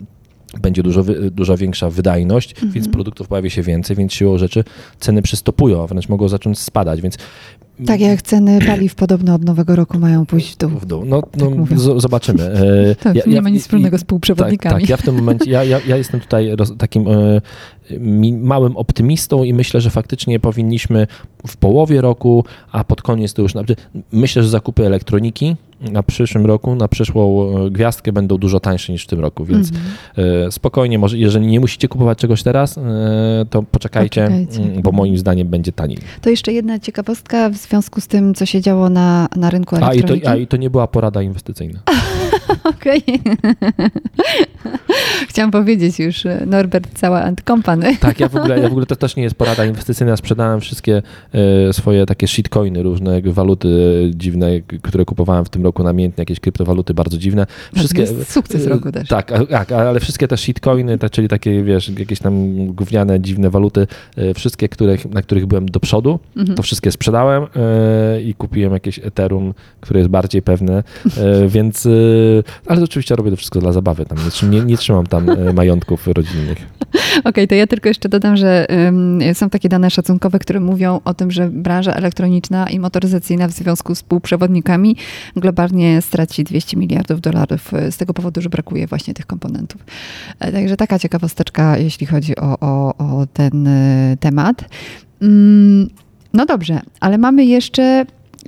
Speaker 1: będzie dużo, dużo większa wydajność, mhm. więc produktów pojawi się więcej, więc siłą rzeczy ceny przystopują, a wręcz mogą zacząć spadać, więc
Speaker 2: tak jak ceny paliw podobno od nowego roku mają pójść w dół.
Speaker 1: W dół. No, no tak zobaczymy.
Speaker 2: tak, ja, nie ma nic wspólnego ja, z półprzewodnikami.
Speaker 1: Tak, tak, ja w tym momencie, ja, ja, ja jestem tutaj roz, takim e, małym optymistą i myślę, że faktycznie powinniśmy w połowie roku, a pod koniec to już, myślę, że zakupy elektroniki na przyszłym roku, na przyszłą e, gwiazdkę będą dużo tańsze niż w tym roku, więc mm. spokojnie, może jeżeli nie musicie kupować czegoś teraz, e, to poczekajcie, poczekajcie, bo moim zdaniem będzie taniej.
Speaker 2: To jeszcze jedna ciekawostka w związku z tym, co się działo na, na rynku elektroniki.
Speaker 1: A i, to, a i to nie była porada inwestycyjna.
Speaker 2: Okej. Chciałam powiedzieć już, Norbert cała and company.
Speaker 1: Tak, ja w ogóle, ja w ogóle to też nie jest porada inwestycyjna. Sprzedałem wszystkie swoje takie shitcoiny, różne waluty dziwne, które kupowałem w tym roku namiętnie jakieś kryptowaluty bardzo dziwne.
Speaker 2: Wszystkie, sukces roku też.
Speaker 1: Tak, tak, ale wszystkie te shitcoiny, te, czyli takie, wiesz, jakieś tam gówniane, dziwne waluty, e, wszystkie, których, na których byłem do przodu, mhm. to wszystkie sprzedałem e, i kupiłem jakieś Ethereum, które jest bardziej pewne, e, więc, ale oczywiście robię to wszystko dla zabawy, tam nie, nie, nie trzymam tam majątków rodzinnych.
Speaker 2: Okej, okay, to ja tylko jeszcze dodam, że są takie dane szacunkowe, które mówią o tym, że branża elektroniczna i motoryzacyjna w związku z półprzewodnikami globalnie straci 200 miliardów dolarów e, z tego powodu, że brakuje właśnie tych komponentów. E, także taka ciekawosteczka, jeśli chodzi o, o, o ten temat. Mm, no dobrze, ale mamy jeszcze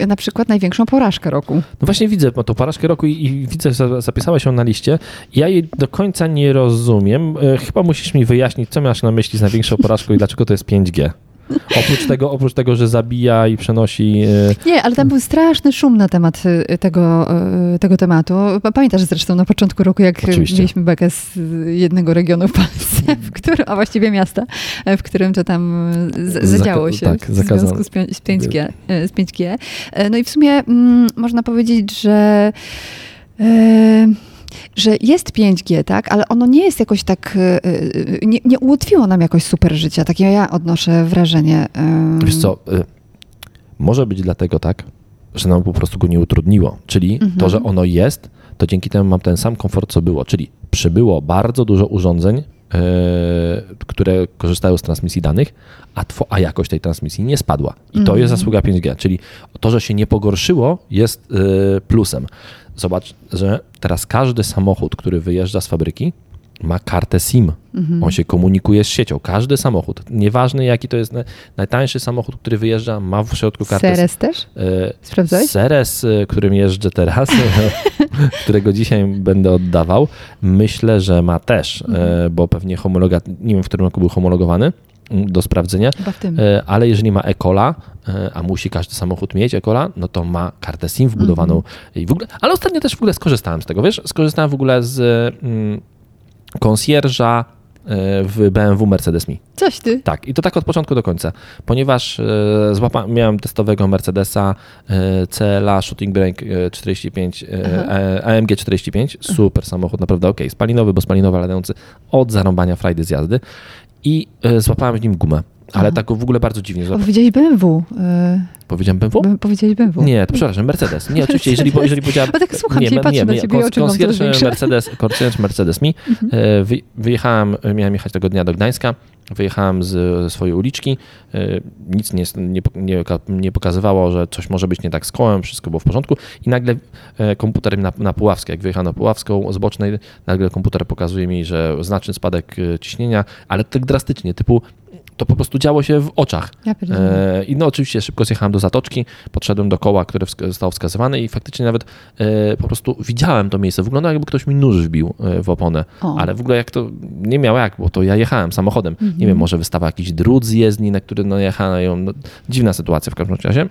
Speaker 2: na przykład największą porażkę roku.
Speaker 1: No właśnie widzę tą porażkę roku i, i widzę, że zapisałaś ją na liście. Ja jej do końca nie rozumiem. Chyba musisz mi wyjaśnić, co masz na myśli z największą porażką i dlaczego to jest 5G. Oprócz tego, oprócz tego, że zabija i przenosi.
Speaker 2: E, Nie, ale tam był straszny szum na temat e, tego, e, tego tematu. Pamiętasz zresztą na początku roku, jak Oczywiście. mieliśmy bekę z jednego regionu w Polsce, w którym, a właściwie miasta, w którym to tam zadziało się tak, w związku z 5G, z 5G. No i w sumie mm, można powiedzieć, że że jest 5G, tak, ale ono nie jest jakoś tak, e, e, nie, nie ułatwiło nam jakoś super życia. Takie ja odnoszę wrażenie.
Speaker 1: Wiesz co, e, może być dlatego tak, że nam po prostu go nie utrudniło. Czyli mhm. to, że ono jest, to dzięki temu mam ten sam komfort, co było. Czyli przybyło bardzo dużo urządzeń, które korzystają z transmisji danych, a, two, a jakość tej transmisji nie spadła. I to jest mhm. zasługa 5G. Czyli to, że się nie pogorszyło, jest plusem. Zobacz, że teraz każdy samochód, który wyjeżdża z fabryki, ma kartę SIM. Mhm. On się komunikuje z siecią. Każdy samochód, nieważne jaki to jest najtańszy samochód, który wyjeżdża, ma w środku kartę
Speaker 2: Seres też? E, Sprawdzałeś?
Speaker 1: Seres, e, którym jeżdżę teraz, którego dzisiaj będę oddawał, myślę, że ma też, e, mhm. bo pewnie homologa, nie wiem w którym roku był homologowany, do sprawdzenia. E, ale jeżeli ma Ecola, e, a musi każdy samochód mieć Ecola, no to ma kartę SIM wbudowaną. Mm -hmm. I w ogóle, ale ostatnio też w ogóle skorzystałem z tego, wiesz? Skorzystałem w ogóle z mm, konsjerża w BMW Mercedes Mi.
Speaker 2: Coś ty.
Speaker 1: Tak, i to tak od początku do końca, ponieważ e, złapa, miałem testowego Mercedesa e, CLA Shooting Brake e, 45, e, e, AMG 45, super samochód, naprawdę ok, spalinowy, bo spalinowy, ale dający od zarąbania frajdy z jazdy i e, złapałem w nim gumę, ale tak w ogóle bardzo dziwnie. Złap...
Speaker 2: powiedziałeś BMW. y,
Speaker 1: Powiedziałem BMW?
Speaker 2: b- Powiedziałeś BMW.
Speaker 1: Nie, to przepraszam, Mercedes. Nie, oczywiście, jeżeli, jeżeli powiedziałem...
Speaker 2: Bo tak słucham
Speaker 1: nie,
Speaker 2: cię patrzę
Speaker 1: nie,
Speaker 2: na ciebie oczy.
Speaker 1: Mercedes, concierge Mercedes mi. E, Wy, wyjechałem, miałem jechać tego dnia do Gdańska, wyjechałem z ze swojej uliczki, e, nic nie, nie, nie, nie pokazywało, że coś może być nie tak z kołem, wszystko było w porządku i nagle e, komputer na, na Puławskie, jak wyjechałem na Puławską z bocznej, nagle komputer pokazuje mi, że znaczny spadek e, ciśnienia, ale tak drastycznie, typu to po prostu działo się w oczach.
Speaker 2: Ja.
Speaker 1: E, I no oczywiście szybko zjechałem do zatoczki, podszedłem do koła, które wska- zostało wskazywane i faktycznie nawet e, po prostu widziałem to miejsce. Wyglądało jakby ktoś mi nóż wbił e, w oponę,
Speaker 2: O.
Speaker 1: ale w ogóle jak to, nie miało jak, bo to ja jechałem samochodem.
Speaker 2: Mhm.
Speaker 1: Nie wiem, może wystawa jakiś drut z jezdni, na który no jechałem. No, dziwna sytuacja w każdym razie.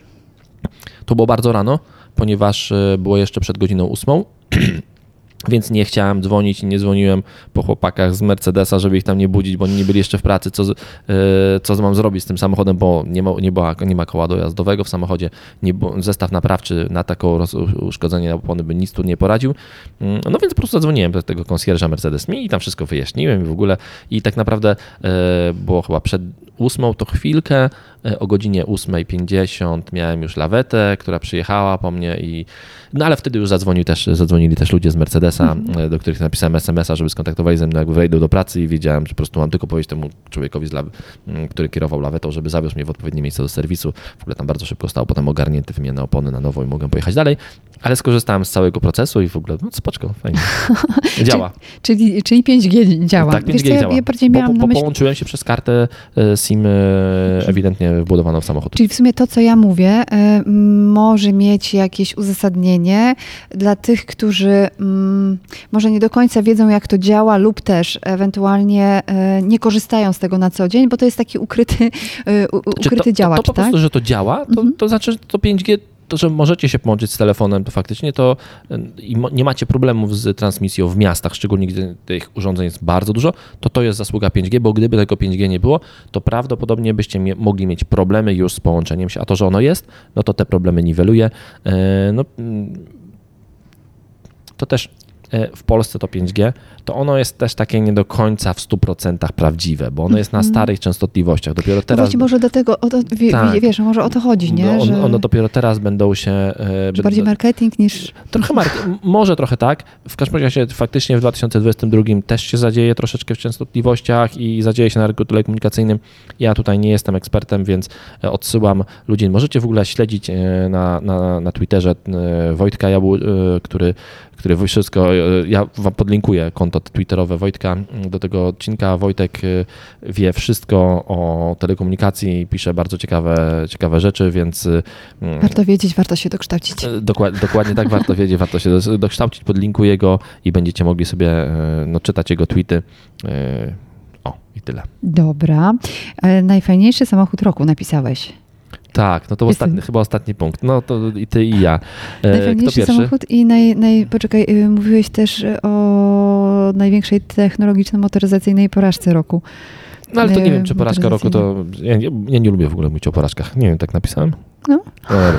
Speaker 1: To było bardzo rano, ponieważ e, było jeszcze przed godziną ósmą. Więc nie chciałem dzwonić i nie dzwoniłem po chłopakach z Mercedesa, żeby ich tam nie budzić, bo oni nie byli jeszcze w pracy, co, e, co mam zrobić z tym samochodem, bo nie ma, nie, była, nie ma koła dojazdowego w samochodzie, nie, zestaw naprawczy na roz- uszkodzenie opony by nic tu nie poradził. Mm, No więc po prostu zadzwoniłem do tego konsjerża Mercedes Mi i tam wszystko wyjaśniłem i w ogóle i tak naprawdę e, było chyba przed ósmą to chwilkę, e, o godzinie 8.50 miałem już lawetę, która przyjechała po mnie i no ale wtedy już zadzwonił też, zadzwonili też ludzie z Mercedesa, e, do których napisałem SMS-a, żeby skontaktowali ze mną, jak wejdę do pracy i wiedziałem, że po prostu mam tylko powiedzieć temu człowiekowi, z law- m, który kierował lawetą, żeby zawiózł mnie w odpowiednie miejsce do serwisu. W ogóle tam bardzo szybko stało potem ogarnięty wymianę opony na nowo i mogłem pojechać dalej, ale skorzystałem z całego procesu i w ogóle, no spoczko, fajnie. Działa.
Speaker 2: Czyli, czyli 5G działa.
Speaker 1: Tak,
Speaker 2: Wiesz
Speaker 1: 5G
Speaker 2: co, ja,
Speaker 1: działa.
Speaker 2: ja bardziej
Speaker 1: bo,
Speaker 2: miałam
Speaker 1: bo, bo połączyłem się przez kartę e, SIM e, ewidentnie wbudowaną w samochód.
Speaker 2: Czyli w sumie to, co ja mówię, może mieć jakieś uzasadnienie dla tych, którzy mm, może nie do końca wiedzą, jak to działa, lub też ewentualnie y, nie korzystają z tego na co dzień, bo to jest taki ukryty,
Speaker 1: Czy
Speaker 2: ukryty
Speaker 1: to,
Speaker 2: działacz,
Speaker 1: to, to po
Speaker 2: tak?
Speaker 1: prostu, że to działa, to,
Speaker 2: Mhm.
Speaker 1: to znaczy, że to 5G, to, że możecie się połączyć z telefonem, to faktycznie to i nie macie problemów z transmisją w miastach, szczególnie gdy tych urządzeń jest bardzo dużo, to to jest zasługa 5G, bo gdyby tego 5G nie było, to prawdopodobnie byście mogli mieć problemy już z połączeniem się, a to, że ono jest, no to te problemy niweluje. Y, No, mm, to też e, w Polsce to 5G, to ono jest też takie nie do końca w 100% prawdziwe, bo ono jest na starych częstotliwościach. Dopiero
Speaker 2: No
Speaker 1: teraz
Speaker 2: właśnie może do tego, o to, wie,
Speaker 1: Tak.
Speaker 2: wiesz, może o to chodzi, nie?
Speaker 1: no, on,
Speaker 2: że,
Speaker 1: one dopiero teraz będą się. e,
Speaker 2: że
Speaker 1: będą-
Speaker 2: bardziej marketing niż...
Speaker 1: Trochę mark- może trochę tak. W każdym razie faktycznie w 2022 też się zadzieje troszeczkę w częstotliwościach i zadzieje się na rynku telekomunikacyjnym. Ja tutaj nie jestem ekspertem, więc e, odsyłam ludzi. Możecie w ogóle śledzić e, na, na, na Twitterze e, Wojtka Jabu, e, który, który wszystko, e, ja wam podlinkuję konto twitterowe Wojtka do tego odcinka. Wojtek e, wie wszystko o telekomunikacji, pisze bardzo ciekawe, ciekawe rzeczy, więc e, m,
Speaker 2: Warto wiedzieć, warto się dokształcić.
Speaker 1: E, Dokładnie, dokładnie tak warto wiedzieć, warto się do- dokształcić, podlinkuję go i będziecie mogli sobie no, czytać jego tweety. O, i tyle.
Speaker 2: Dobra. E, najfajniejszy samochód roku napisałeś.
Speaker 1: Tak, no to
Speaker 2: Jestem-
Speaker 1: ostatni, chyba ostatni punkt. No to i ty i ja. E,
Speaker 2: Najfajniejszy samochód i naj, naj, poczekaj, y, mówiłeś też y, o największej technologiczno-motoryzacyjnej porażce roku.
Speaker 1: No ale to nie
Speaker 2: e,
Speaker 1: wiem, czy porażka roku to... Ja, ja nie lubię w ogóle mówić o porażkach. Nie wiem, tak napisałem?
Speaker 2: No.
Speaker 1: E,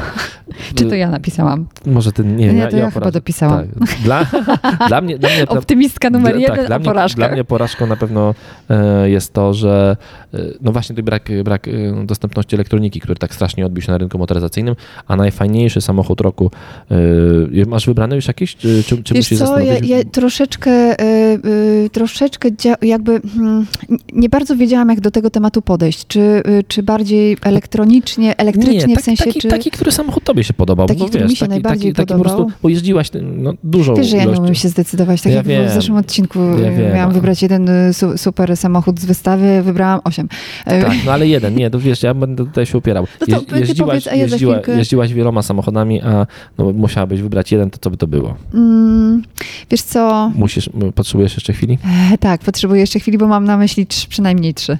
Speaker 2: Czy to ja napisałam?
Speaker 1: Może ty... Nie,
Speaker 2: Nie,
Speaker 1: ja,
Speaker 2: to ja
Speaker 1: o
Speaker 2: chyba dopisałam.
Speaker 1: Tak. Dla, dla mnie... Dla mnie
Speaker 2: Optymistka numer
Speaker 1: Dla-
Speaker 2: jeden
Speaker 1: tak, dla mnie,
Speaker 2: porażkach.
Speaker 1: Dla mnie porażką na pewno e, jest to, że e, no właśnie ten brak, brak e, dostępności elektroniki, który tak strasznie odbił się na rynku motoryzacyjnym, a najfajniejszy samochód roku, masz wybrane już jakieś? Czy, czy,
Speaker 2: Wiesz
Speaker 1: musisz
Speaker 2: co, ja, ja troszeczkę, troszeczkę jakby hmm, nie bardzo wiedziałam, jak do tego tematu podejść. Czy, czy bardziej elektronicznie, elektrycznie
Speaker 1: Nie,
Speaker 2: w sensie,
Speaker 1: taki,
Speaker 2: czy...
Speaker 1: taki, który samochód tobie się podobał.
Speaker 2: Taki,
Speaker 1: bo
Speaker 2: który
Speaker 1: wiesz,
Speaker 2: mi się
Speaker 1: taki,
Speaker 2: najbardziej
Speaker 1: taki, taki po prostu,
Speaker 2: podobał.
Speaker 1: bo jeździłaś no, dużą
Speaker 2: Wiesz, że ja nie umiem się zdecydować. Tak
Speaker 1: Ja
Speaker 2: jak
Speaker 1: wiem.
Speaker 2: w zeszłym odcinku
Speaker 1: Ja
Speaker 2: y,
Speaker 1: wiem.
Speaker 2: miałam wybrać jeden y, su, super samochód z wystawy, wybrałam osiem. Y,
Speaker 1: Tak, no ale jeden, nie, to wiesz, ja będę tutaj się upierał.
Speaker 2: No to ty powiedz, a ja
Speaker 1: jeździła, jeździłaś wieloma samochodami, a no, musiałabyś wybrać jeden, to co by to było?
Speaker 2: Mm, wiesz co,
Speaker 1: Musisz, potrzebujesz jeszcze chwili?
Speaker 2: e, tak, potrzebuję jeszcze chwili, bo mam na myśli trz, przynajmniej trzy.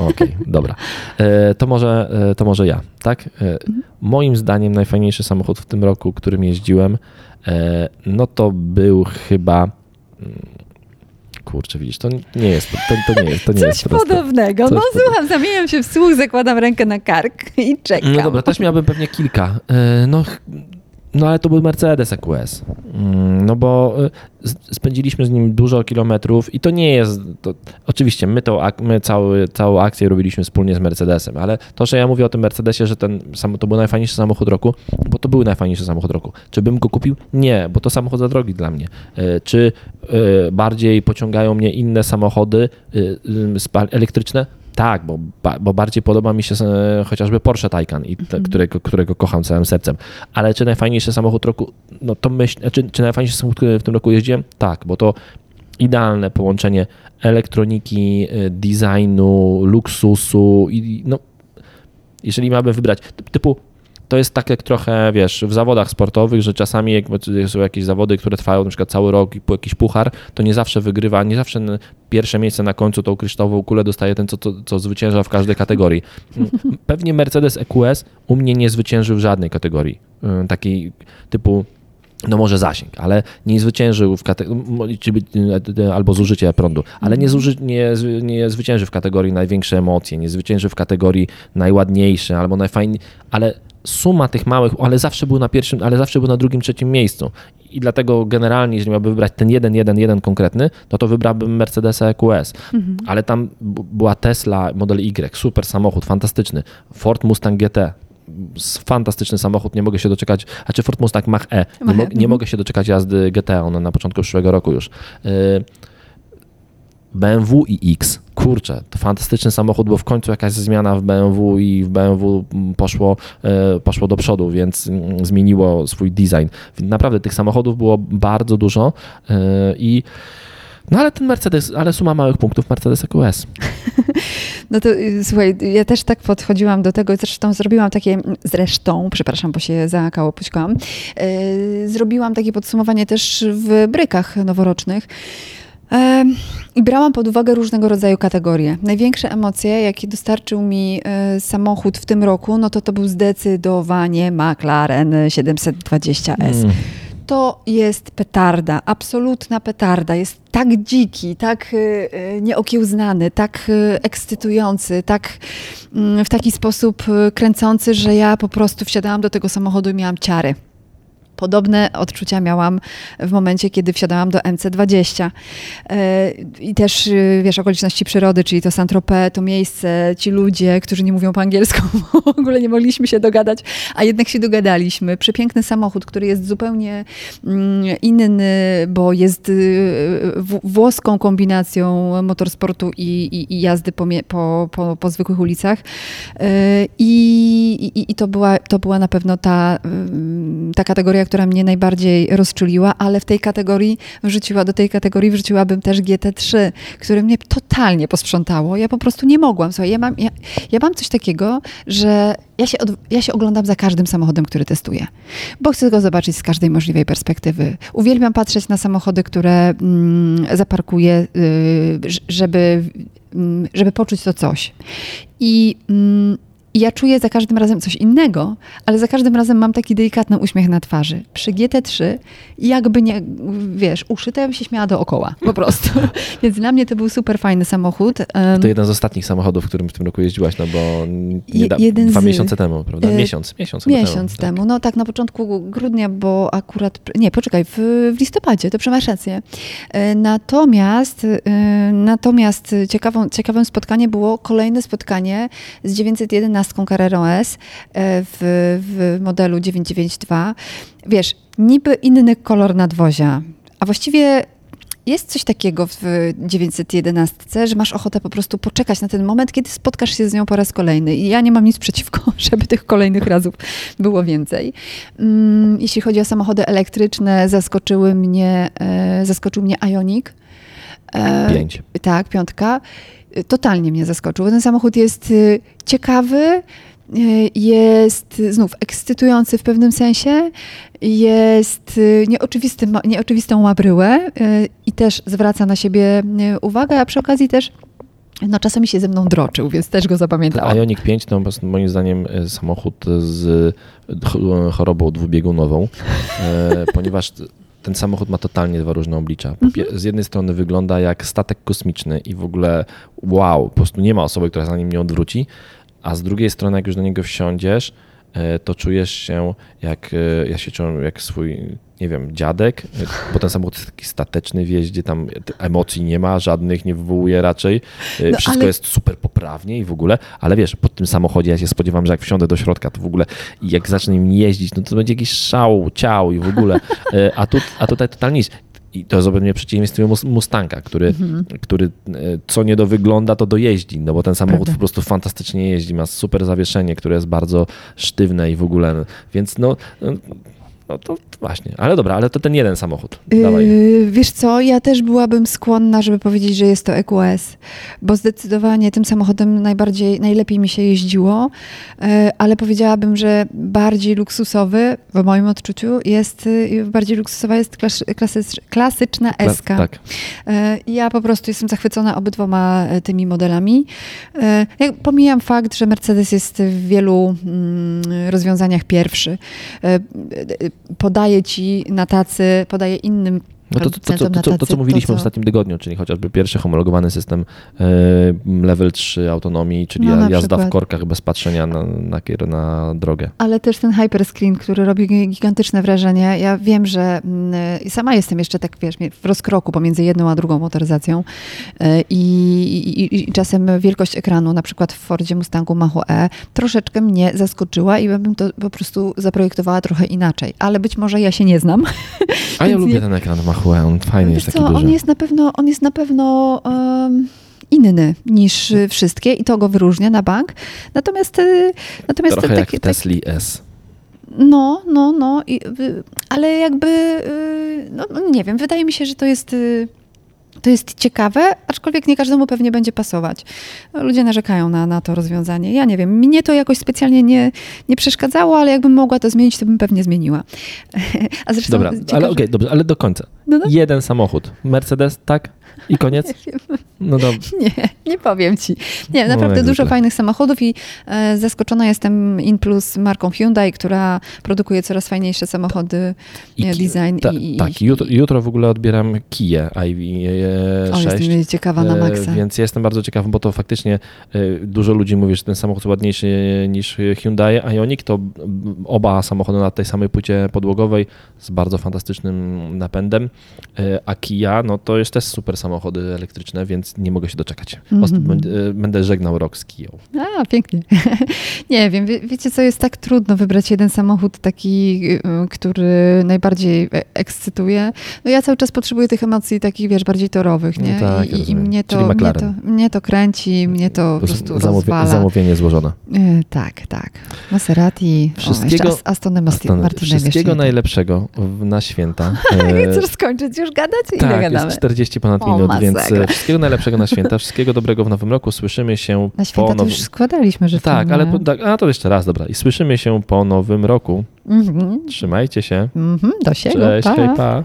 Speaker 1: Okej, dobra. E, to, może, e, to może ja, tak? E, moim zdaniem najfajniejszy samochód w tym roku, którym jeździłem, e, no to był chyba... mm, kurczę, widzisz, to nie jest, to, to nie jest, to nie
Speaker 2: Coś
Speaker 1: jest
Speaker 2: podobnego.
Speaker 1: Coś
Speaker 2: no słucham, zamieniam się w słuch, zakładam rękę na kark i czekam.
Speaker 1: No dobra, też miałbym pewnie kilka. E, No, no ale to był Mercedes EQS. Mm, No bo z- spędziliśmy z nim dużo kilometrów i to nie jest. To, oczywiście my, ak- my cały, całą akcję robiliśmy wspólnie z Mercedesem, ale to, że ja mówię o tym Mercedesie, że ten to był najfajniejszy samochód roku, bo to był najfajniejszy samochód roku. Czy bym go kupił? Nie, bo to samochód za drogi dla mnie. E, Czy e, bardziej pociągają mnie inne samochody elektryczne? Tak, bo, bo bardziej podoba mi się e, chociażby Porsche Taycan, i te, którego, którego kocham całym sercem. Ale czy najfajniejszy samochód roku? No to myśl, czy, czy najfajniejszy samochód, który w tym roku jeździłem? Tak, bo to idealne połączenie elektroniki, e, designu, luksusu i no, jeżeli miałbym wybrać, typ- typu to jest tak jak trochę, wiesz, w zawodach sportowych, że czasami jak są jakieś zawody, które trwają na przykład cały rok i jakiś puchar, to nie zawsze wygrywa, nie zawsze pierwsze miejsce na końcu tą kryształową kulę dostaje ten, co, co, co zwycięża w każdej kategorii. Pewnie Mercedes EQS u mnie nie zwyciężył w żadnej kategorii, y, takiej typu no może zasięg, ale nie zwyciężył w kategorii, albo zużycie prądu, ale nie, zuży, nie, nie zwycięży w kategorii największe emocje, nie zwycięży w kategorii najładniejsze albo najfajniej, ale suma tych małych, ale zawsze był na pierwszym, ale zawsze był na drugim, trzecim miejscu. I dlatego generalnie, jeżeli miałbym wybrać ten jeden, jeden, jeden konkretny, no to wybrałbym Mercedesa EQS. Ale tam była Tesla Model Y, super samochód, fantastyczny. Ford Mustang GT, fantastyczny samochód, nie mogę się doczekać, a czy Ford Mustang Mach-E, nie,
Speaker 2: Mach-E,
Speaker 1: mo- nie
Speaker 2: mhm.
Speaker 1: mogę się doczekać jazdy GT, one na początku przyszłego roku już. Y, BMW i X, kurczę, to fantastyczny samochód, bo w końcu jakaś zmiana w BMW i w BMW poszło, e, poszło do przodu, więc mm, zmieniło swój design. Naprawdę tych samochodów było bardzo dużo e, i no ale ten Mercedes, ale suma małych punktów Mercedes EQS.
Speaker 2: No to y, słuchaj, ja też tak podchodziłam do tego, zresztą zrobiłam takie, zresztą, przepraszam, bo się zakałopuśkałam, yy, zrobiłam takie podsumowanie też w brykach noworocznych. I brałam pod uwagę różnego rodzaju kategorie. Największe emocje, jakie dostarczył mi e, samochód w tym roku, no to to był zdecydowanie McLaren 720S.
Speaker 1: Mm.
Speaker 2: To jest petarda, absolutna petarda. Jest tak dziki, tak y, y, nieokiełznany, tak ekscytujący, tak mm, w taki sposób kręcący, że ja po prostu wsiadałam do tego samochodu i miałam ciary. Podobne odczucia miałam w momencie, kiedy wsiadałam do MC20. E, I też, y, wiesz, okoliczności przyrody, czyli to Saint-Tropez, to miejsce, ci ludzie, którzy nie mówią po angielsku, w ogóle nie mogliśmy się dogadać, a jednak się dogadaliśmy. Przepiękny samochód, który jest zupełnie mm, inny, bo jest y, włoską kombinacją motorsportu i, i, i jazdy po, po, po, po zwykłych ulicach. E, I, i, i to, była, to była na pewno ta, ym, ta kategoria, która mnie najbardziej rozczuliła, ale w tej kategorii wrzuciła, do tej kategorii wrzuciłabym też GT3, które mnie totalnie posprzątało. Ja po prostu nie mogłam. Słuchaj, ja mam, ja, ja mam coś takiego, że ja się, od, ja się oglądam za każdym samochodem, który testuję, bo chcę go zobaczyć z każdej możliwej perspektywy. Uwielbiam patrzeć na samochody, które mm, zaparkuję, y, żeby, mm, żeby poczuć to coś. I mm, i ja czuję za każdym razem coś innego, ale za każdym razem mam taki delikatny uśmiech na twarzy. Przy GT3 jakby nie, wiesz, uszy, to ja bym się śmiała dookoła, po prostu. Więc dla mnie to był super fajny samochód.
Speaker 1: To jeden z ostatnich samochodów, którym w tym roku jeździłaś, no bo nie da,
Speaker 2: jeden
Speaker 1: dwa
Speaker 2: z-
Speaker 1: miesiące temu, prawda? Miesiąc, miesiąc,
Speaker 2: Miesiąc
Speaker 1: temu.
Speaker 2: temu, no tak, na początku grudnia, bo akurat, nie, poczekaj, w, w listopadzie, to masz rację. E, Natomiast, e, natomiast ciekawą, ciekawym spotkanie było kolejne spotkanie z 911 Carrera S e, w, w modelu 992. Wiesz, niby inny kolor nadwozia, a właściwie jest coś takiego w 911, że masz ochotę po prostu poczekać na ten moment, kiedy spotkasz się z nią po raz kolejny. I ja nie mam nic przeciwko, żeby tych kolejnych razów było więcej. Mm, Jeśli chodzi o samochody elektryczne, zaskoczyły mnie, e, zaskoczył mnie Ioniq. E,
Speaker 1: Pięć.
Speaker 2: tak, piątka. Totalnie mnie zaskoczył. Ten samochód jest y, ciekawy, y, jest znów ekscytujący w pewnym sensie, jest y, nieoczywisty, nieoczywistą ma i też zwraca na siebie uwagę, a przy okazji też no, czasami się ze mną droczył, więc też go zapamiętałam.
Speaker 1: Ioniq 5 to moim zdaniem samochód z ch- chorobą dwubiegunową, ponieważ ten samochód ma totalnie dwa różne oblicza. Pie- Z jednej strony wygląda jak statek kosmiczny i w ogóle wow, po prostu nie ma osoby, która za nim nie odwróci, a z drugiej strony jak już do niego wsiądziesz, e, to czujesz się jak, e, ja się czułem jak swój, nie wiem, dziadek, bo ten samochód jest taki stateczny w jeździe, tam emocji nie ma, żadnych nie wywołuje raczej, E,
Speaker 2: No,
Speaker 1: wszystko
Speaker 2: ale-
Speaker 1: jest super poprawnie i w ogóle, ale wiesz, po tym samochodzie ja się spodziewam, że jak wsiądę do środka, to w ogóle jak zacznę nim jeździć, no to będzie jakiś szał, ciał i w ogóle, E, a, tu, a tutaj totalnie nic. I to zupełnie przeciwieństwie mus- Mustanga, który,
Speaker 2: Mhm.
Speaker 1: który e, co nie do wygląda, to dojeździ, no bo ten samochód
Speaker 2: Prawda.
Speaker 1: po prostu fantastycznie jeździ, ma super zawieszenie, które jest bardzo sztywne i w ogóle, więc no, no to właśnie, ale dobra, ale to ten jeden samochód, dawaj.
Speaker 2: Yy, wiesz co, ja też byłabym skłonna, żeby powiedzieć, że jest to EQS, bo zdecydowanie tym samochodem najbardziej, najlepiej mi się jeździło, yy, ale powiedziałabym, że bardziej luksusowy, w moim odczuciu, jest, yy, bardziej luksusowa jest klas, klasycz, klasyczna
Speaker 1: Kla-
Speaker 2: SK.
Speaker 1: Tak,
Speaker 2: E, Ja po prostu jestem zachwycona obydwoma e, tymi modelami. E, Ja pomijam fakt, że Mercedes jest w wielu mm, rozwiązaniach pierwszy. Podaje ci na tacy, podaje innym
Speaker 1: No to, to, to, to, to, to,
Speaker 2: tacy
Speaker 1: co mówiliśmy
Speaker 2: to,
Speaker 1: w ostatnim tygodniu, czyli chociażby pierwszy homologowany system e, level 3 autonomii, czyli
Speaker 2: No,
Speaker 1: jazda w
Speaker 2: przykład.
Speaker 1: korkach bez patrzenia na, na, na drogę.
Speaker 2: Ale też ten hyperscreen, który robi gi- gigantyczne wrażenie. Ja wiem, że mm, sama jestem jeszcze tak, wiesz, w rozkroku pomiędzy jedną a drugą motoryzacją E, i, i, i czasem wielkość ekranu, na przykład w Fordzie Mustangu Mach-E, troszeczkę mnie zaskoczyła i bym to po prostu zaprojektowała trochę inaczej. Ale być może ja się nie znam.
Speaker 1: A ja lubię
Speaker 2: nie-
Speaker 1: ten ekran On fajny
Speaker 2: Wiesz
Speaker 1: jest taki
Speaker 2: co,
Speaker 1: duży.
Speaker 2: on jest na pewno, on jest na pewno em, inny niż wszystkie i to go wyróżnia na bank. Natomiast, y, natomiast
Speaker 1: Trochę jak
Speaker 2: takie-
Speaker 1: w Tesli S.
Speaker 2: no, no, no, i, ale jakby, y, no, no nie wiem, wydaje mi się, że to jest, y, to jest ciekawe, aczkolwiek nie każdemu pewnie będzie pasować. Ludzie narzekają na, na to rozwiązanie. Ja nie wiem, mnie to jakoś specjalnie nie, nie przeszkadzało, ale jakbym mogła to zmienić, to bym pewnie zmieniła. A zresztą
Speaker 1: Dobra,
Speaker 2: ciekawe-
Speaker 1: ale okej, dobrze, ale do końca.
Speaker 2: No, no.
Speaker 1: Jeden samochód. Mercedes, tak? I koniec? No dobrze.
Speaker 2: Nie, nie powiem ci. Nie,
Speaker 1: No,
Speaker 2: naprawdę
Speaker 1: jak
Speaker 2: dużo fajnych samochodów i e, zaskoczona jestem In Plus marką Hyundai, która produkuje coraz fajniejsze samochody,
Speaker 1: I
Speaker 2: e, design
Speaker 1: ta,
Speaker 2: i, i
Speaker 1: tak, jutro, jutro w ogóle odbieram
Speaker 2: o,
Speaker 1: IV6.
Speaker 2: jestem ciekawa na
Speaker 1: E,
Speaker 2: maksa.
Speaker 1: Więc ja jestem bardzo ciekaw, bo to faktycznie e, dużo ludzi mówi, że ten samochód jest ładniejszy niż Hyundai Ioniq. To oba samochody na tej samej płycie podłogowej z bardzo fantastycznym napędem. E, A Kia, no to jest też super samochody elektryczne, więc nie mogę się doczekać. Ost-
Speaker 2: Mhm.
Speaker 1: będę- żegnał rok z Kiją.
Speaker 2: A, pięknie. nie wiem, wie, wiecie co, jest tak trudno wybrać jeden samochód taki, y, który najbardziej e- ekscytuje. No ja cały czas potrzebuję tych emocji takich, wiesz, bardziej torowych,
Speaker 1: No
Speaker 2: nie?
Speaker 1: tak,
Speaker 2: I, i mnie, to, mnie, to, mnie to kręci, mnie to po prostu
Speaker 1: Zamówie-
Speaker 2: rozwala.
Speaker 1: zamówienie złożone.
Speaker 2: Tak, tak. Maserati,
Speaker 1: Wszystkiego-
Speaker 2: o, Astonem
Speaker 1: Aston,
Speaker 2: Martinem
Speaker 1: wszystkiego najlepszego na święta.
Speaker 2: Skończyć już gadać? Ile
Speaker 1: tak,
Speaker 2: gadamy?
Speaker 1: jest 40 ponad
Speaker 2: O,
Speaker 1: minut, więc
Speaker 2: masakra.
Speaker 1: e, wszystkiego najlepszego na święta, wszystkiego dobrego w nowym roku. Słyszymy się
Speaker 2: Na święta
Speaker 1: po
Speaker 2: to już
Speaker 1: nowym...
Speaker 2: składaliśmy życzenia.
Speaker 1: Tak, ale tak, a to jeszcze raz, dobra. I słyszymy się po nowym roku.
Speaker 2: Mhm,
Speaker 1: Trzymajcie się.
Speaker 2: mhm, do siebie,
Speaker 1: Cześć,
Speaker 2: pa.
Speaker 1: hej, pa.